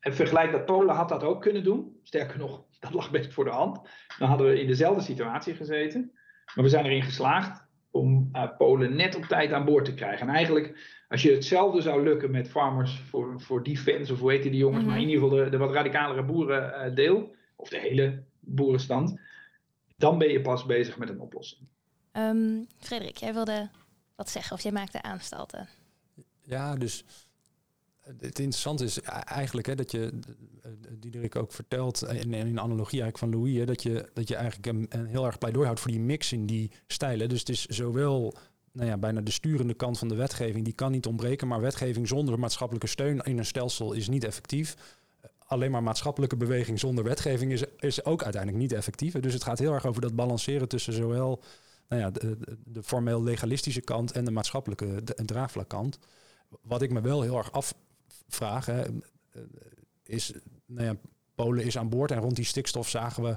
en vergelijkt dat Polen had dat ook kunnen doen. Sterker nog, dat lag best voor de hand. Dan hadden we in dezelfde situatie gezeten. Maar we zijn erin geslaagd om uh, Polen net op tijd aan boord te krijgen. En eigenlijk, als je hetzelfde zou lukken met Farmers for, for Defense, of hoe heet die jongens, mm -hmm. maar in ieder geval de, de wat radicalere boerendeel, uh, of de hele boerenstand, dan ben je pas bezig met een oplossing. Um, Frederik, jij wilde wat zeggen, of jij maakte aanstalten. Ja, dus het interessante is eigenlijk hè, dat je, Diederik ook vertelt, in, in analogie eigenlijk van Louis, hè, dat, je, dat je eigenlijk een, een heel erg pleidooi houdt voor die mix in die stijlen. Dus het is zowel nou ja, bijna de sturende kant van de wetgeving, die kan niet ontbreken, maar wetgeving zonder maatschappelijke steun in een stelsel is niet effectief. Alleen maar maatschappelijke beweging zonder wetgeving is, is ook uiteindelijk niet effectief. Dus het gaat heel erg over dat balanceren tussen zowel nou ja, de, de, formeel legalistische kant en de maatschappelijke de, draagvlakkant. Wat ik me wel heel erg af, vraag. Hè, is, nou ja, Polen is aan boord en rond die stikstof zagen we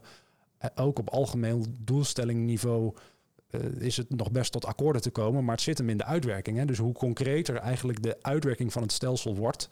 ook op algemeen doelstellingniveau uh, is het nog best tot akkoorden te komen, maar het zit hem in de uitwerking. Hè? Dus hoe concreter eigenlijk de uitwerking van het stelsel wordt.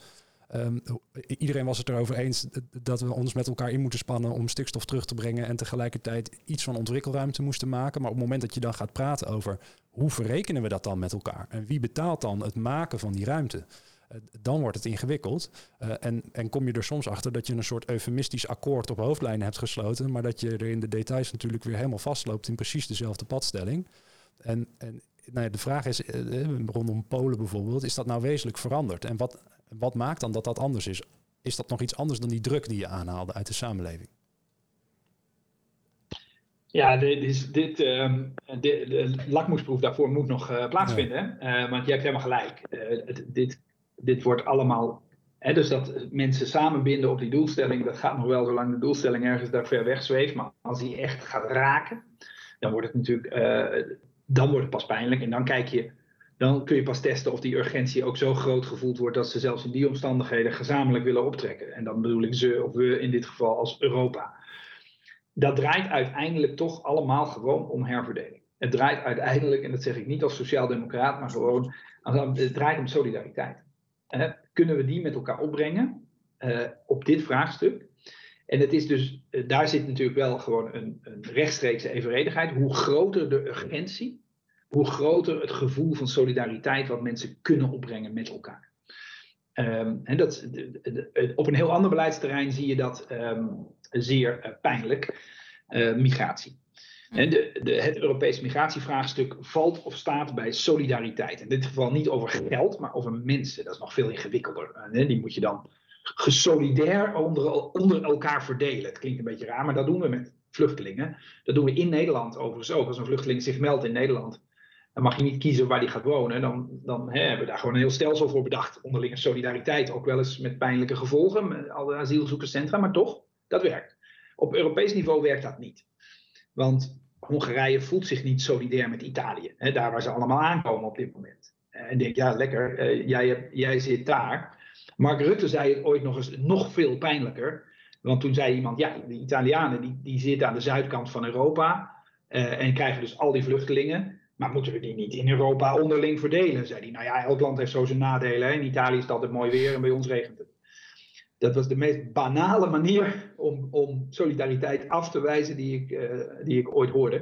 Um, iedereen was het erover eens dat we ons met elkaar in moeten spannen om stikstof terug te brengen en tegelijkertijd iets van ontwikkelruimte moesten maken. Maar op het moment dat je dan gaat praten over hoe verrekenen we dat dan met elkaar en wie betaalt dan het maken van die ruimte, eh, dan wordt het ingewikkeld. Uh, en, en kom je er soms achter dat je een soort eufemistisch akkoord op hoofdlijnen hebt gesloten, maar dat je er in de details natuurlijk weer helemaal vastloopt in precies dezelfde padstelling. En, en nou de vraag is, uh, rondom Polen bijvoorbeeld, is dat nou wezenlijk veranderd? En wat, wat maakt dan dat dat anders is? Is dat nog iets anders dan die druk die je aanhaalde uit de samenleving? Ja, dit, is, dit, um, de, de lakmoesproef daarvoor moet nog uh, plaatsvinden. Ja. Uh, want je hebt helemaal gelijk. Uh, het, dit dit wordt allemaal. Hè, dus dat mensen samenbinden op die doelstelling, dat gaat nog wel zolang de doelstelling ergens daar ver weg zweeft. Maar als die echt gaat raken, dan wordt het natuurlijk. Dan wordt het pas pijnlijk. En dan kijk je. Dan kun je pas testen of die urgentie ook zo groot gevoeld wordt dat ze zelfs in die omstandigheden gezamenlijk willen optrekken. En dan bedoel ik ze of we in dit geval als Europa. Dat draait uiteindelijk toch allemaal gewoon om herverdeling. Het draait uiteindelijk, en dat zeg ik niet als sociaaldemocraat, maar gewoon, het draait om solidariteit kunnen we die met elkaar opbrengen uh, op dit vraagstuk? En het is dus, uh, daar zit natuurlijk wel gewoon een, een, rechtstreekse evenredigheid. Hoe groter de urgentie, hoe groter het gevoel van solidariteit wat mensen kunnen opbrengen met elkaar. Um, en dat, de, de, de, op een heel ander beleidsterrein zie je dat um, zeer uh, pijnlijk. migratie. En de, de, het Europese migratievraagstuk valt of staat bij solidariteit. In dit geval niet over geld, maar over mensen. Dat is nog veel ingewikkelder. Die moet je dan gesolidair onder, onder elkaar verdelen. Het klinkt een beetje raar, maar dat doen we met vluchtelingen. Dat doen we in Nederland overigens ook. Als een vluchteling zich meldt in Nederland, dan mag je niet kiezen waar die gaat wonen. Dan, dan hè, hebben we daar gewoon een heel stelsel voor bedacht. Onderlinge solidariteit, ook wel eens met pijnlijke gevolgen, met alle asielzoekerscentra, maar toch, dat werkt. Op Europees niveau werkt dat niet. Want Hongarije voelt zich niet solidair met Italië, hè, daar waar ze allemaal aankomen op dit moment. En denk, ja, lekker, uh, jij, jij zit daar. Mark Rutte zei het ooit nog eens nog veel pijnlijker. Want toen zei iemand, ja, de Italianen die, die zitten aan de zuidkant van Europa uh, en krijgen dus al die vluchtelingen. Maar moeten we die niet in Europa onderling verdelen? Zei hij, nou ja, elk land heeft zo zijn nadelen. Hè? In Italië is het altijd mooi weer en bij ons regent het. Dat was de meest banale manier om, om solidariteit af te wijzen die ik, uh, die ik ooit hoorde.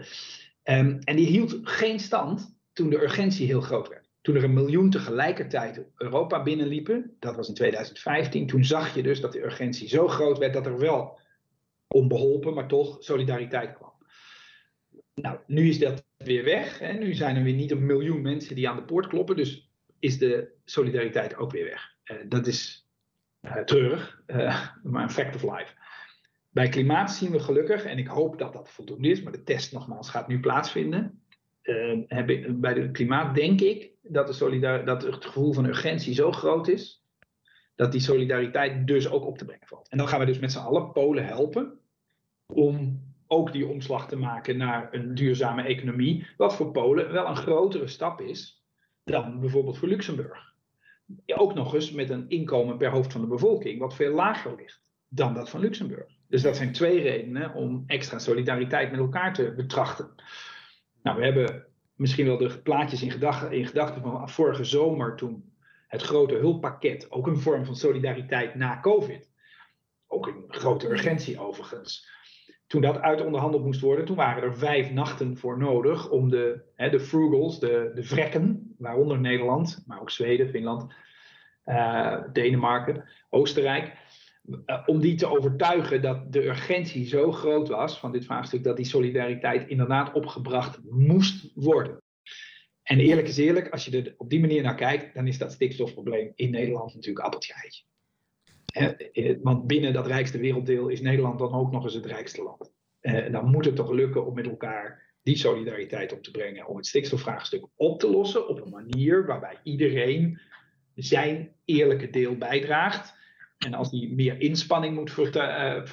Um, en die hield geen stand toen de urgentie heel groot werd. Toen er een miljoen tegelijkertijd Europa binnenliepen, dat was in 2015, toen zag je dus dat de urgentie zo groot werd dat er wel onbeholpen, maar toch solidariteit kwam. Nou, nu is dat weer weg. Hè? Nu zijn er weer niet een miljoen mensen die aan de poort kloppen, dus is de solidariteit ook weer weg. Uh, dat is uh, treurig, uh, maar een fact of life. Bij klimaat zien we gelukkig, en ik hoop dat dat voldoende is, maar de test nogmaals gaat nu plaatsvinden. bij het klimaat denk ik dat, de dat het gevoel van urgentie zo groot is, dat die solidariteit dus ook op te brengen valt. En dan gaan we dus met z'n allen Polen helpen om ook die omslag te maken naar een duurzame economie, wat voor Polen wel een grotere stap is dan bijvoorbeeld voor Luxemburg. Ook nog eens met een inkomen per hoofd van de bevolking wat veel lager ligt dan dat van Luxemburg. Dus dat zijn twee redenen om extra solidariteit met elkaar te betrachten. Nou, we hebben misschien wel de plaatjes in gedachten in van vorige zomer toen het grote hulppakket, ook een vorm van solidariteit na COVID. Ook een grote urgentie overigens. Toen dat uitonderhandeld moest worden, toen waren er vijf nachten voor nodig om de, hè, de frugals, de, de vrekken, waaronder Nederland, maar ook Zweden, Finland, uh, Denemarken, Oostenrijk, uh, om die te overtuigen dat de urgentie zo groot was van dit vraagstuk, dat die solidariteit inderdaad opgebracht moest worden. En eerlijk is eerlijk, als je er op die manier naar kijkt, dan is dat stikstofprobleem in Nederland natuurlijk appeltje eitje. Want binnen dat rijkste werelddeel is Nederland dan ook nog eens het rijkste land. En dan moet het toch lukken om met elkaar die solidariteit op te brengen, om het stikstofvraagstuk op te lossen op een manier waarbij iedereen zijn eerlijke deel bijdraagt. En als die meer inspanning moet, ver,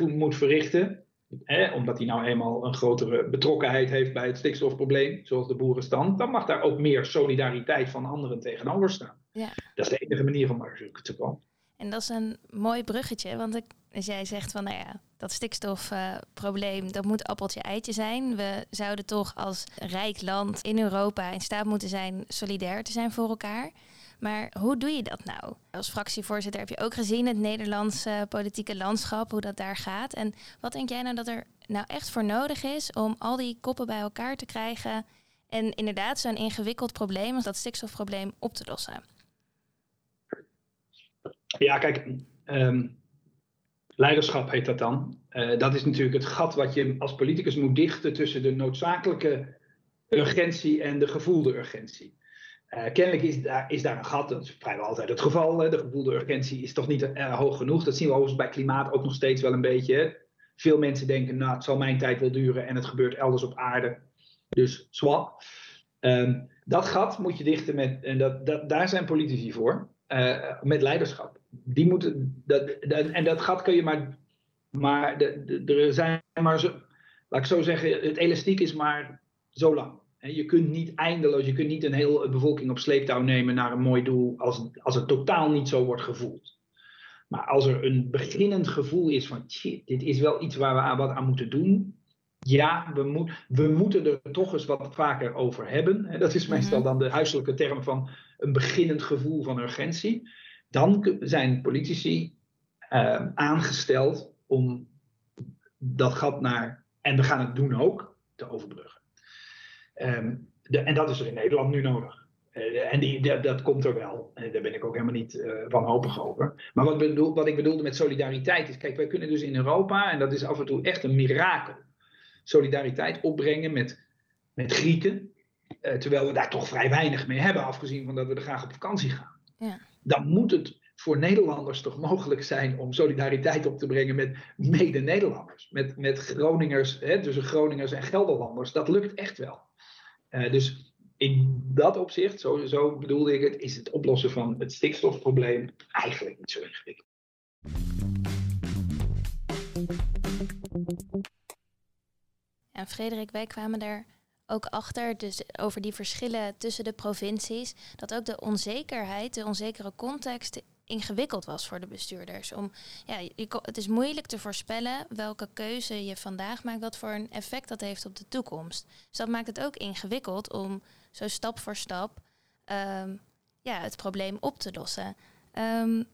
uh, moet verrichten, hè, omdat hij nou eenmaal een grotere betrokkenheid heeft bij het stikstofprobleem, zoals de boerenstand, dan mag daar ook meer solidariteit van anderen tegenover staan. Ja. Dat is de enige manier om daar te komen. En dat is een mooi bruggetje, want als jij zegt van nou ja, dat stikstofprobleem, uh, dat moet appeltje-eitje zijn. We zouden toch als rijk land in Europa in staat moeten zijn solidair te zijn voor elkaar. Maar hoe doe je dat nou? Als fractievoorzitter heb je ook gezien het Nederlandse politieke landschap, hoe dat daar gaat. En wat denk jij nou dat er nou echt voor nodig is om al die koppen bij elkaar te krijgen en inderdaad zo'n ingewikkeld probleem als dat stikstofprobleem op te lossen? Ja, kijk, um, leiderschap heet dat dan. Uh, dat is natuurlijk het gat wat je als politicus moet dichten tussen de noodzakelijke urgentie en de gevoelde urgentie. Uh, kennelijk is daar, is daar een gat, dat is vrijwel altijd het geval. De gevoelde urgentie is toch niet uh, hoog genoeg. Dat zien we overigens bij klimaat ook nog steeds wel een beetje. Veel mensen denken, nou, het zal mijn tijd wel duren en het gebeurt elders op aarde. Dus swap. Um, dat gat moet je dichten met, en dat, dat, daar zijn politici voor, met leiderschap die moeten, dat, dat, en dat gat kun je maar, maar de, de, er zijn maar zo, laat ik zo zeggen, het elastiek is maar zo lang. Je kunt niet eindeloos, je kunt niet een hele bevolking op sleeptouw nemen naar een mooi doel als, als het totaal niet zo wordt gevoeld. Maar als er een beginnend gevoel is van shit, dit is wel iets waar we aan, wat aan moeten doen. Ja, we, moet, we moeten er toch eens wat vaker over hebben. Dat is meestal dan de huiselijke term van een beginnend gevoel van urgentie dan zijn politici uh, aangesteld om dat gat naar, en we gaan het doen ook, te overbruggen. Um, de, en dat is er in Nederland nu nodig. Uh, en die, dat komt er wel. En daar ben ik ook helemaal niet uh, wanhopig over. Maar wat, bedoel, wat ik bedoelde met solidariteit is, kijk, wij kunnen dus in Europa, en dat is af en toe echt een mirakel, solidariteit opbrengen met, met Grieken. Terwijl we daar toch vrij weinig mee hebben, afgezien van dat we er graag op vakantie gaan. Ja dan moet het voor Nederlanders toch mogelijk zijn om solidariteit op te brengen met mede-Nederlanders. Met, met Groningers, hè, tussen Groningers en Gelderlanders. Dat lukt echt wel. Uh, dus in dat opzicht, zo, zo bedoelde ik het, is het oplossen van het stikstofprobleem eigenlijk niet zo ingewikkeld. En Frederik, wij kwamen er ook achter, dus over die verschillen tussen de provincies, dat ook de onzekerheid, de onzekere context ingewikkeld was voor de bestuurders. Om, ja, het is moeilijk te voorspellen welke keuze je vandaag maakt, wat voor een effect dat heeft op de toekomst. Dus dat maakt het ook ingewikkeld om zo stap voor stap um, ja, het probleem op te lossen. Um,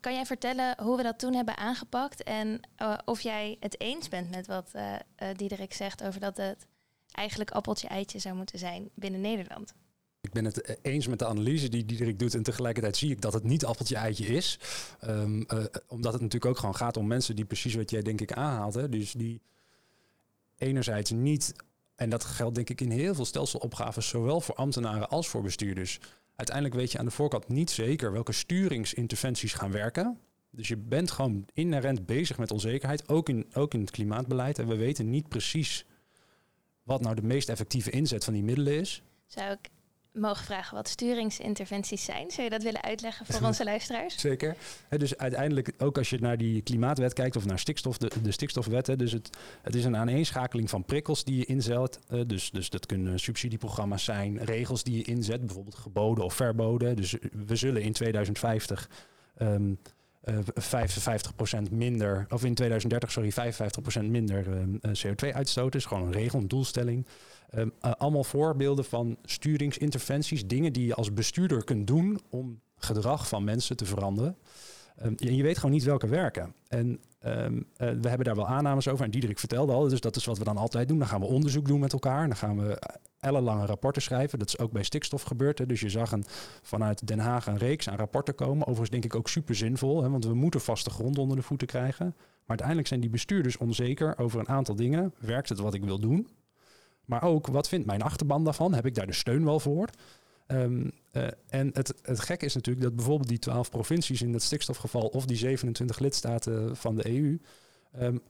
kan jij vertellen hoe we dat toen hebben aangepakt en uh, of jij het eens bent met wat uh, Diederik zegt over dat het eigenlijk appeltje-eitje zou moeten zijn binnen Nederland? Ik ben het eens met de analyse die Diederik doet en tegelijkertijd zie ik dat het niet appeltje-eitje is. Um, omdat het natuurlijk ook gewoon gaat om mensen die precies wat jij denk ik aanhaalt. Hè? Dus die enerzijds niet, en dat geldt denk ik in heel veel stelselopgaves, zowel voor ambtenaren als voor bestuurders uiteindelijk weet je aan de voorkant niet zeker welke sturingsinterventies gaan werken. Dus je bent gewoon inherent bezig met onzekerheid, ook in, ook in het klimaatbeleid. En we weten niet precies wat nou de meest effectieve inzet van die middelen is. Zou ik mogen vragen wat sturingsinterventies zijn. Zou je dat willen uitleggen voor onze luisteraars? Zeker. dus uiteindelijk, ook als je naar die klimaatwet kijkt of naar stikstof, de, de stikstofwet. dus het, het is een aaneenschakeling van prikkels die je inzet. Uh, dus, dus dat kunnen subsidieprogramma's zijn, regels die je inzet, bijvoorbeeld geboden of verboden. Dus we zullen in 2050 um, uh, 55% minder, of in 2030, sorry, 55% minder um, CO2 uitstoten. is gewoon een regel, een doelstelling. Um, uh, allemaal voorbeelden van sturingsinterventies, dingen die je als bestuurder kunt doen om gedrag van mensen te veranderen. Um, je, weet gewoon niet welke werken. En um, uh, we hebben daar wel aannames over. En Diederik vertelde al, dus dat is wat we dan altijd doen. Dan gaan we onderzoek doen met elkaar. Dan gaan we ellenlange rapporten schrijven. Dat is ook bij stikstof gebeurd. Hè. Dus je zag een, vanuit Den Haag een reeks aan rapporten komen. Overigens denk ik ook super zinvol, hè, want we moeten vaste grond onder de voeten krijgen. Maar uiteindelijk zijn die bestuurders onzeker over een aantal dingen. Werkt het wat ik wil doen? Maar ook, wat vindt mijn achterban daarvan? Heb ik daar de steun wel voor? Um, uh, en het, het gek is natuurlijk dat bijvoorbeeld die twaalf provincies in het stikstofgeval of die 27 lidstaten van de EU. Um,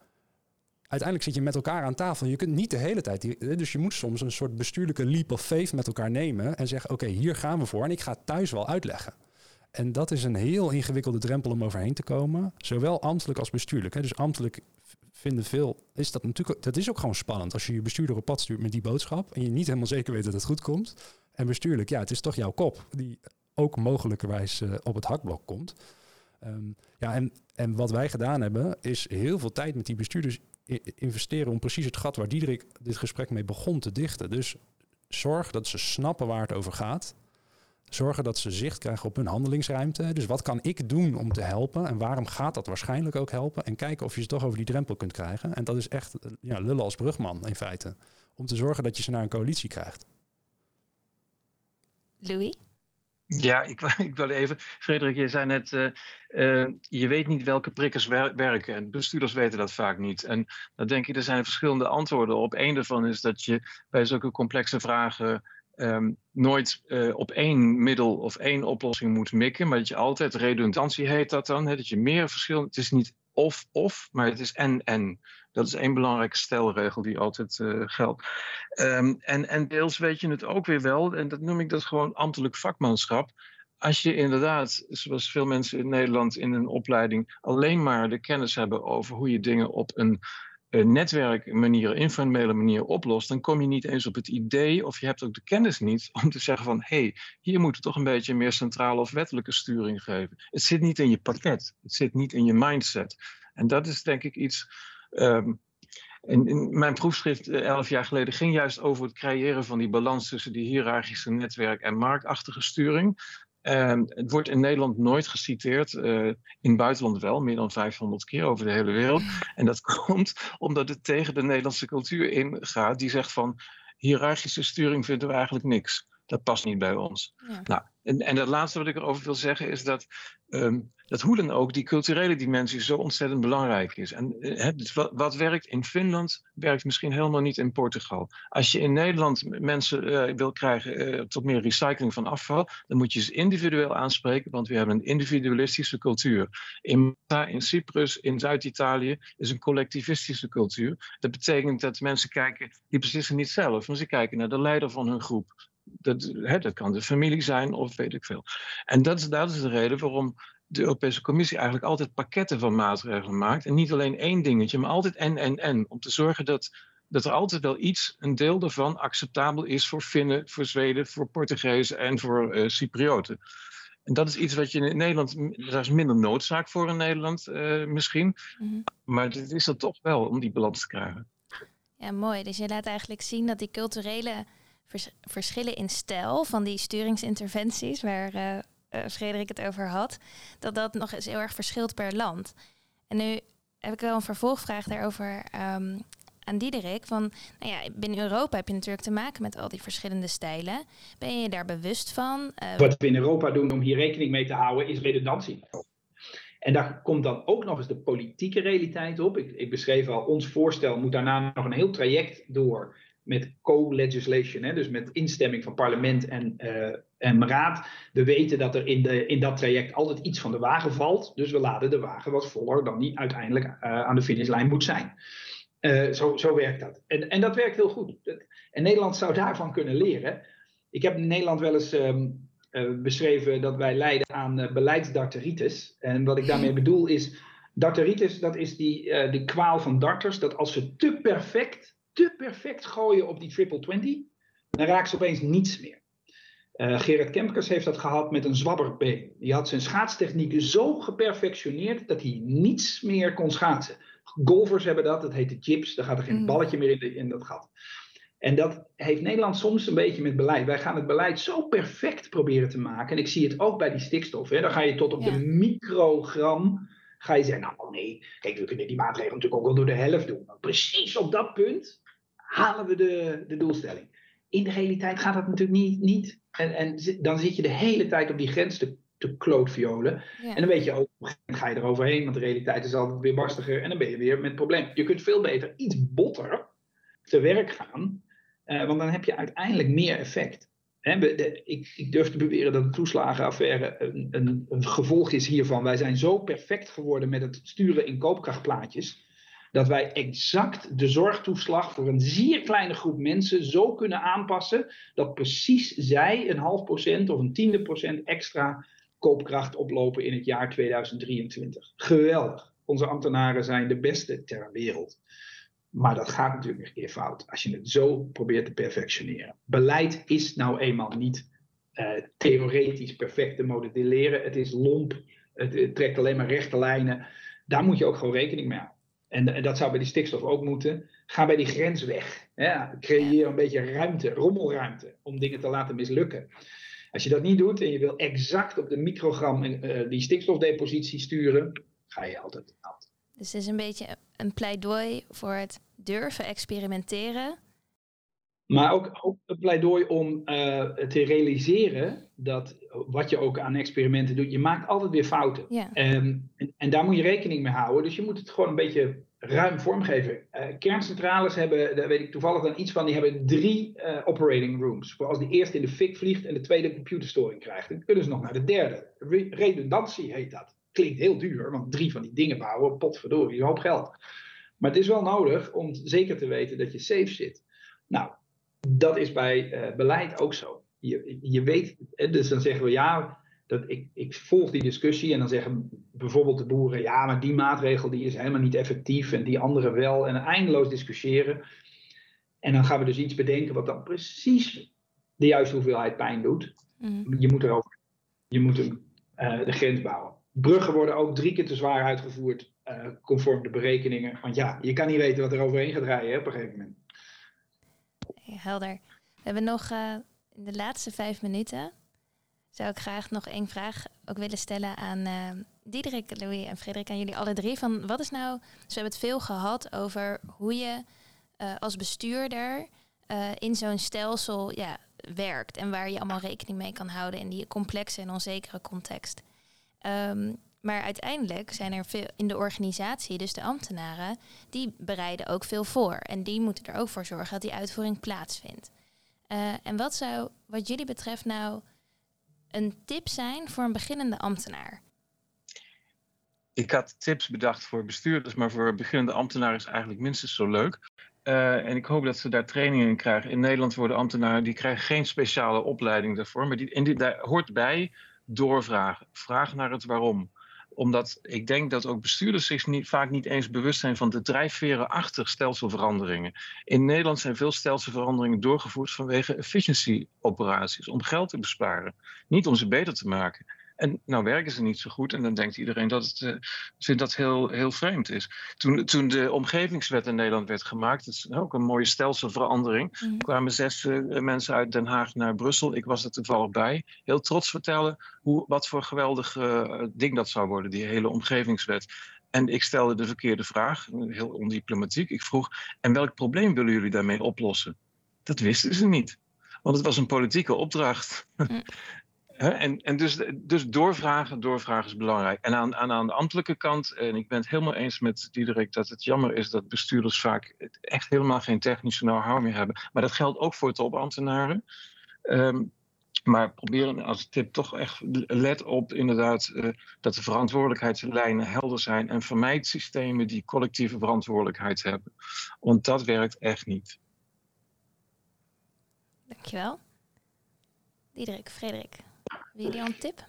uiteindelijk zit je met elkaar aan tafel. Je kunt niet de hele tijd. Die, dus je moet soms een soort bestuurlijke leap of faith met elkaar nemen. En zeggen: Oké, hier gaan we voor. En ik ga thuis wel uitleggen. En dat is een heel ingewikkelde drempel om overheen te komen. Zowel ambtelijk als bestuurlijk. Hè. Dus ambtelijk vinden veel, is dat natuurlijk, dat is ook gewoon spannend. Als je je bestuurder op pad stuurt met die boodschap en je niet helemaal zeker weet dat het goed komt. En bestuurlijk, ja, het is toch jouw kop die ook mogelijkerwijs uh, op het hakblok komt. Um, ja, en, en wat wij gedaan hebben, is heel veel tijd met die bestuurders investeren om precies het gat waar Diederik dit gesprek mee begon te dichten. Dus zorg dat ze snappen waar het over gaat zorgen dat ze zicht krijgen op hun handelingsruimte. Dus wat kan ik doen om te helpen en waarom gaat dat waarschijnlijk ook helpen? En kijken of je ze toch over die drempel kunt krijgen. En dat is echt ja, lullen als brugman in feite. Om te zorgen dat je ze naar een coalitie krijgt. Louis? Ja, ik, ik wil even. Frederik, je zei net, uh, uh, je weet niet welke prikkers wer werken. En bestuurders weten dat vaak niet. En dan denk ik, er zijn verschillende antwoorden op. Eén daarvan is dat je bij zulke complexe vragen um, nooit uh, op één middel of één oplossing moet mikken, maar dat je altijd redundantie heet dat dan, hè, dat je meer verschillende, het is niet of-of, maar het is en-en. Dat is één belangrijke stelregel die altijd uh, geldt. Um, en, en deels weet je het ook weer wel, en dat noem ik dat gewoon ambtelijk vakmanschap. Als je inderdaad, zoals veel mensen in Nederland in een opleiding, alleen maar de kennis hebben over hoe je dingen op een netwerkmanier, informele manier oplost, dan kom je niet eens op het idee of je hebt ook de kennis niet om te zeggen van hé, hey, hier moet toch een beetje meer centrale of wettelijke sturing geven. Het zit niet in je pakket, het zit niet in je mindset. En dat is denk ik iets. In, in, mijn proefschrift uh, elf jaar geleden ging juist over het creëren van die balans tussen die hiërarchische netwerk en marktachtige sturing. Uh, het wordt in Nederland nooit geciteerd, uh, in het buitenland wel, meer dan 500 keer over de hele wereld. En dat komt omdat het tegen de Nederlandse cultuur ingaat, die zegt van hiërarchische sturing vinden we eigenlijk niks. Dat past niet bij ons. Ja. Nou, en, en het laatste wat ik erover wil zeggen is dat, ehm, dat hoe dan ook die culturele dimensie zo ontzettend belangrijk is. En eh, dus wat, wat werkt in Finland, werkt misschien helemaal niet in Portugal. Als je in Nederland mensen eh, wil krijgen eh, tot meer recycling van afval, dan moet je ze individueel aanspreken, want we hebben een individualistische cultuur. In Malta, in Cyprus, in Zuid-Italië is een collectivistische cultuur. Dat betekent dat mensen kijken, die beslissen niet zelf, maar ze kijken naar de leider van hun groep. Dat, hè, dat kan de familie zijn of weet ik veel. En dat is, dat is de reden waarom de Europese Commissie eigenlijk altijd pakketten van maatregelen maakt. En niet alleen één dingetje, maar altijd en, en, en. Om te zorgen dat, dat er altijd wel iets, een deel daarvan, acceptabel is voor Finnen, voor Zweden, voor Portugezen en voor eh, Cyprioten. En dat is iets wat je in Nederland, daar is minder noodzaak voor in Nederland eh, misschien. Mhm. Maar het is er toch wel om die balans te krijgen. Ja, mooi. Dus je laat eigenlijk zien dat die culturele vers- verschillen in stijl van die sturingsinterventies, waar eh, Frederik het over had, dat dat nog eens heel erg verschilt per land. En nu heb ik wel een vervolgvraag daarover ehm, aan Diederik. Van, nou ja, binnen Europa heb je natuurlijk te maken met al die verschillende stijlen. Ben je je daar bewust van? Eh, Wat we in Europa doen om hier rekening mee te houden, is redundantie. En daar komt dan ook nog eens de politieke realiteit op. Ik, ik beschreef al, ons voorstel moet daarna nog een heel traject door met co-legislation, dus met instemming van parlement en, eh, en raad. We weten dat er in, de, in dat traject altijd iets van de wagen valt, dus we laden de wagen wat voller dan die uiteindelijk eh, aan de finishlijn moet zijn. Eh, zo, zo werkt dat. En, en dat werkt heel goed. En Nederland zou daarvan kunnen leren. Ik heb in Nederland wel eens ehm, eh, beschreven dat wij lijden aan beleidsdarteritis. En wat ik daarmee bedoel is, darteritis, dat is die, die kwaal van darters, dat als ze te perfect, te perfect gooien op die triple 20, dan raken ze opeens niets meer. Uh, Gerard Kempkers heeft dat gehad met een zwabberbeen. Die had zijn schaatstechnieken zo geperfectioneerd dat hij niets meer kon schaatsen. Golfers hebben dat, dat heet de chips, daar gaat er geen Mm. balletje meer in, de, in dat gat. En dat heeft Nederland soms een beetje met beleid. Wij gaan het beleid zo perfect proberen te maken. En ik zie het ook bij die stikstof. Hè. Dan ga je tot op Ja. de microgram. Ga je zeggen, nou nee, kijk, we kunnen die maatregelen natuurlijk ook wel door de helft doen. Maar precies op dat punt halen we de, de doelstelling. In de realiteit gaat dat natuurlijk niet. niet. En, en dan zit je de hele tijd op die grens te, te klootviolen. ja. En dan weet je ook, moment ga je eroverheen, want de realiteit is altijd weer barstiger. En dan ben je weer met het probleem. Je kunt veel beter iets botter te werk gaan, eh, want dan heb je uiteindelijk meer effect. De- ik, ik durf te beweren dat de toeslagenaffaire een, een, een gevolg is hiervan. Wij zijn zo perfect geworden met het sturen in koopkrachtplaatjes. Dat wij exact de zorgtoeslag voor een zeer kleine groep mensen zo kunnen aanpassen. dat precies zij een half procent of een tiende procent extra koopkracht oplopen in het jaar 2023. Geweldig. Onze ambtenaren zijn de beste ter wereld. Maar dat gaat natuurlijk een keer fout als je het zo probeert te perfectioneren. Beleid is nou eenmaal niet eh, theoretisch perfect te modelleren. Het is lomp, het, het trekt alleen maar rechte lijnen. Daar moet je ook gewoon rekening mee houden. En, dat zou bij die stikstof ook moeten. Ga bij die grens weg. Ja, creëer een beetje ruimte, rommelruimte, om dingen te laten mislukken. Als je dat niet doet en je wil exact op de microgram eh, die stikstofdepositie sturen, ga je altijd fout. Dus het is een beetje een pleidooi voor het durven experimenteren. Maar ook, ook een pleidooi om eh, te realiseren dat wat je ook aan experimenten doet, je maakt altijd weer fouten. Ja. Ehm, en, en daar moet je rekening mee houden. Dus je moet het gewoon een beetje ruim vormgeven. Eh, kerncentrales hebben, daar weet ik toevallig dan iets van, die hebben drie eh, operating rooms. Voor als die eerste in de fik vliegt en de tweede computerstoring krijgt, dan kunnen ze nog naar de derde. Re- redundantie heet dat. Klinkt heel duur, want drie van die dingen bouwen, potverdorie, een hoop geld. Maar het is wel nodig om zeker te weten dat je safe zit. Nou, dat is bij eh, beleid ook zo. Je, je weet, dus dan zeggen we ja, dat ik, ik volg die discussie en dan zeggen bijvoorbeeld de boeren, ja, maar die maatregel die is helemaal niet effectief en die andere wel. En eindeloos discussiëren. En dan gaan we dus iets bedenken wat dan precies de juiste hoeveelheid pijn doet. Mhm. Je moet erover, je moet hem, eh, de grens bouwen. Bruggen worden ook drie keer te zwaar uitgevoerd, eh, conform de berekeningen. Want ja, je kan niet weten wat er overheen gaat rijden hè, op een gegeven moment. Helder. We hebben nog eh, in de laatste vijf minuten. Zou ik graag nog één vraag ook willen stellen aan eh Diederik, Louis en Frederik, aan jullie alle drie. Van wat is nou, dus we hebben het veel gehad over hoe je eh, als bestuurder in zo'n stelsel ja, werkt en waar je allemaal rekening mee kan houden in die complexe en onzekere context. Ehm, maar uiteindelijk zijn er veel in de organisatie, dus de ambtenaren, die bereiden ook veel voor. En die moeten er ook voor zorgen dat die uitvoering plaatsvindt. Uh, en wat zou, wat jullie betreft, nou een tip zijn voor een beginnende ambtenaar? Ik had tips bedacht voor bestuurders, maar voor beginnende ambtenaren is eigenlijk minstens zo leuk. Uh, en ik hoop dat ze daar trainingen in krijgen. In Nederland worden ambtenaren, die krijgen geen speciale opleiding daarvoor. Maar die, en die, daar hoort bij doorvragen. Vraag naar het waarom omdat ik denk dat ook bestuurders zich niet, vaak niet eens bewust zijn van de drijfveren achter stelselveranderingen. In Nederland zijn veel stelselveranderingen doorgevoerd vanwege efficiency-operaties, om geld te besparen, niet om ze beter te maken. En nou werken ze niet zo goed en dan denkt iedereen dat het uh, vindt dat heel, heel vreemd is. Toen, toen de omgevingswet in Nederland werd gemaakt, dat is ook een mooie stelselverandering, mm kwamen zes uh, mensen uit Den Haag naar Brussel. Ik was er toevallig bij. Heel trots vertellen hoe, wat voor geweldig uh, ding dat zou worden, die hele omgevingswet. En ik stelde de verkeerde vraag, heel ondiplomatiek. Ik vroeg, en welk probleem willen jullie daarmee oplossen? Dat wisten ze niet. Want het was een politieke opdracht. Mm. En, en dus, dus doorvragen, doorvragen is belangrijk. En aan, aan, aan de ambtelijke kant, en ik ben het helemaal eens met Diederik dat het jammer is dat bestuurders vaak echt helemaal geen technische know-how meer hebben. Maar dat geldt ook voor topambtenaren. Um, maar probeer als tip toch echt let op inderdaad uh, dat de verantwoordelijkheidslijnen helder zijn en vermijd systemen die collectieve verantwoordelijkheid hebben. Want dat werkt echt niet. Dankjewel. Diederik, Frederik. Wil jullie al een tip?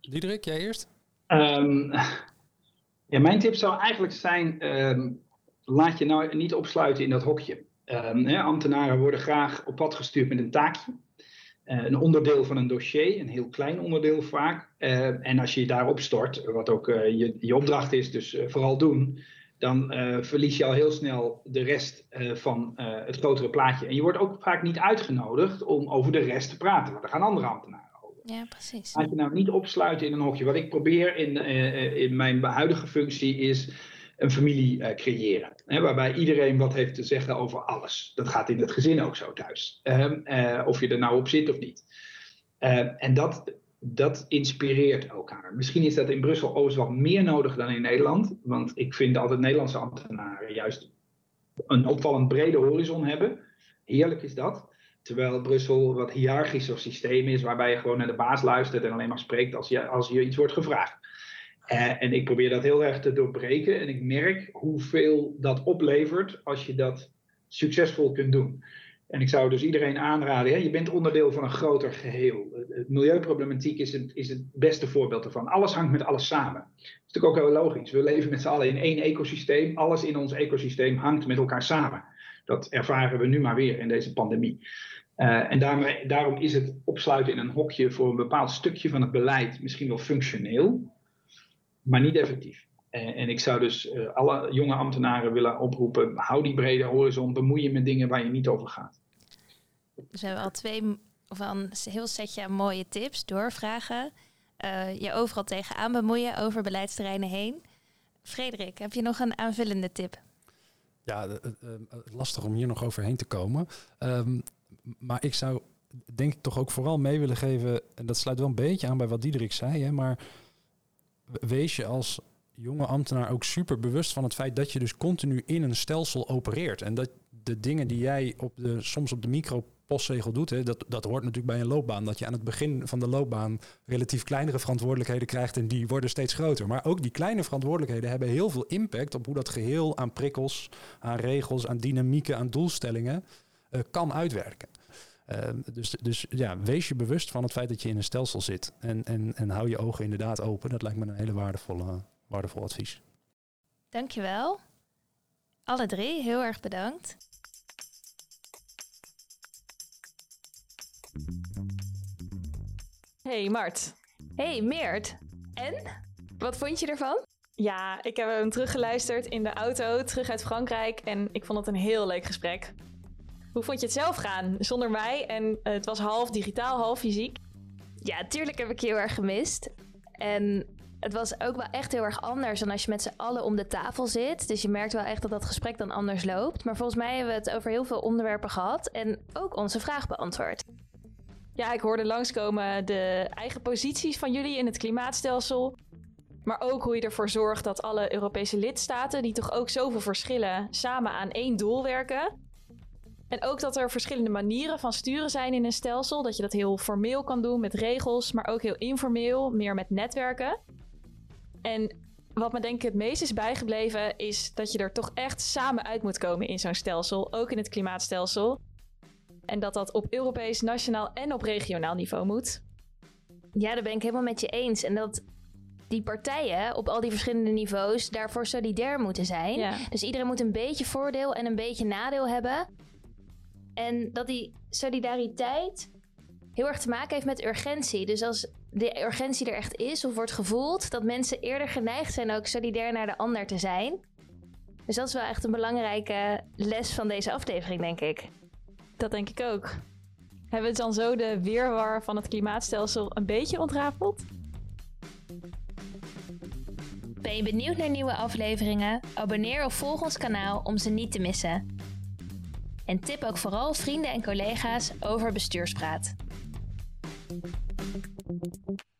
Diederik, jij eerst? Um, ja, mijn tip zou eigenlijk zijn: um, laat je nou niet opsluiten in dat hokje. Um, hè, ambtenaren worden graag op pad gestuurd met een taakje. Uh, een onderdeel van een dossier, een heel klein onderdeel vaak. Uh, en als je je daarop stort, wat ook uh, je, je opdracht is, dus vooral doen, dan verlies je al heel snel de rest van het grotere plaatje. En je wordt ook vaak niet uitgenodigd om over de rest te praten, want er gaan andere ambtenaren over. Ja, precies. Laat je nou niet opsluiten in een hokje. Wat ik probeer in, in mijn huidige functie is een familie creëren. Hè, waarbij iedereen wat heeft te zeggen over alles. Dat gaat in het gezin ook zo thuis. Uh, of je er nou op zit of niet. Uh, en dat, dat inspireert elkaar. Misschien is dat in Brussel overigens wat meer nodig dan in Nederland. Want ik vind altijd Nederlandse ambtenaren juist een opvallend brede horizon hebben. Heerlijk is dat. Terwijl Brussel wat hiërarchischer systeem is, waarbij je gewoon naar de baas luistert en alleen maar spreekt als je, als je iets wordt gevraagd. Uh, en ik probeer dat heel erg te doorbreken. En ik merk hoeveel dat oplevert als je dat succesvol kunt doen. En ik zou dus iedereen aanraden, hè, je bent onderdeel van een groter geheel. Het milieuproblematiek is het, is het beste voorbeeld ervan. Alles hangt met alles samen. Dat is natuurlijk ook heel logisch. We leven met z'n allen in één ecosysteem. Alles in ons ecosysteem hangt met elkaar samen. Dat ervaren we nu maar weer in deze pandemie. Uh, en daarom is het opsluiten in een hokje voor een bepaald stukje van het beleid misschien wel functioneel maar niet effectief. En, en ik zou dus uh, alle jonge ambtenaren willen oproepen: hou die brede horizon, bemoei je met dingen waar je niet over gaat. Dus we hebben al twee, al een heel setje mooie tips, doorvragen. Uh, je overal tegenaan bemoeien over beleidsterreinen heen. Frederik, heb je nog een aanvullende tip? Ja, uh, lastig om hier nog overheen te komen. Um, maar ik zou denk ik toch ook vooral mee willen geven, en dat sluit wel een beetje aan bij wat Diederik zei, hè, maar wees je als jonge ambtenaar ook super bewust van het feit dat je dus continu in een stelsel opereert. En dat de dingen die jij op de, soms op de micro postzegel doet, hè, dat, dat hoort natuurlijk bij een loopbaan. Dat je aan het begin van de loopbaan relatief kleinere verantwoordelijkheden krijgt en die worden steeds groter. Maar ook die kleine verantwoordelijkheden hebben heel veel impact op hoe dat geheel aan prikkels, aan regels, aan dynamieken, aan doelstellingen uh, kan uitwerken. Uh, dus, dus ja, wees je bewust van het feit dat je in een stelsel zit. En, en, en hou je ogen inderdaad open. Dat lijkt me een hele waardevolle, waardevol advies. Dankjewel. Alle drie, heel erg bedankt. Hey Mart. Hey Meert. En? Wat vond je ervan? Ja, ik heb hem teruggeluisterd in de auto, terug uit Frankrijk. En ik vond het een heel leuk gesprek. Hoe vond je het zelf gaan zonder mij? En uh, het was half digitaal, half fysiek. Ja, tuurlijk heb ik je heel erg gemist. En het was ook wel echt heel erg anders dan als je met z'n allen om de tafel zit. Dus je merkt wel echt dat dat gesprek dan anders loopt. Maar volgens mij hebben we het over heel veel onderwerpen gehad en ook onze vraag beantwoord. Ja, ik hoorde langskomen de eigen posities van jullie in het klimaatstelsel. Maar ook hoe je ervoor zorgt dat alle Europese lidstaten, die toch ook zoveel verschillen, samen aan één doel werken. En ook dat er verschillende manieren van sturen zijn in een stelsel. Dat je dat heel formeel kan doen met regels, maar ook heel informeel, meer met netwerken. En wat me denk ik het meest is bijgebleven, is dat je er toch echt samen uit moet komen in zo'n stelsel, ook in het klimaatstelsel. En dat dat op Europees, nationaal en op regionaal niveau moet. Ja, daar ben ik helemaal met je eens. En dat die partijen op al die verschillende niveaus daarvoor solidair moeten zijn. Ja. Dus iedereen moet een beetje voordeel en een beetje nadeel hebben. En dat die solidariteit heel erg te maken heeft met urgentie. Dus als de urgentie er echt is of wordt gevoeld, dat mensen eerder geneigd zijn ook solidair naar de ander te zijn. Dus dat is wel echt een belangrijke les van deze aflevering, denk ik. Dat denk ik ook. Hebben we dan zo de weerwar van het klimaatstelsel een beetje ontrafeld? Ben je benieuwd naar nieuwe afleveringen? Abonneer of volg ons kanaal om ze niet te missen. En tip ook vooral vrienden en collega's over Bestuurspraat. thank you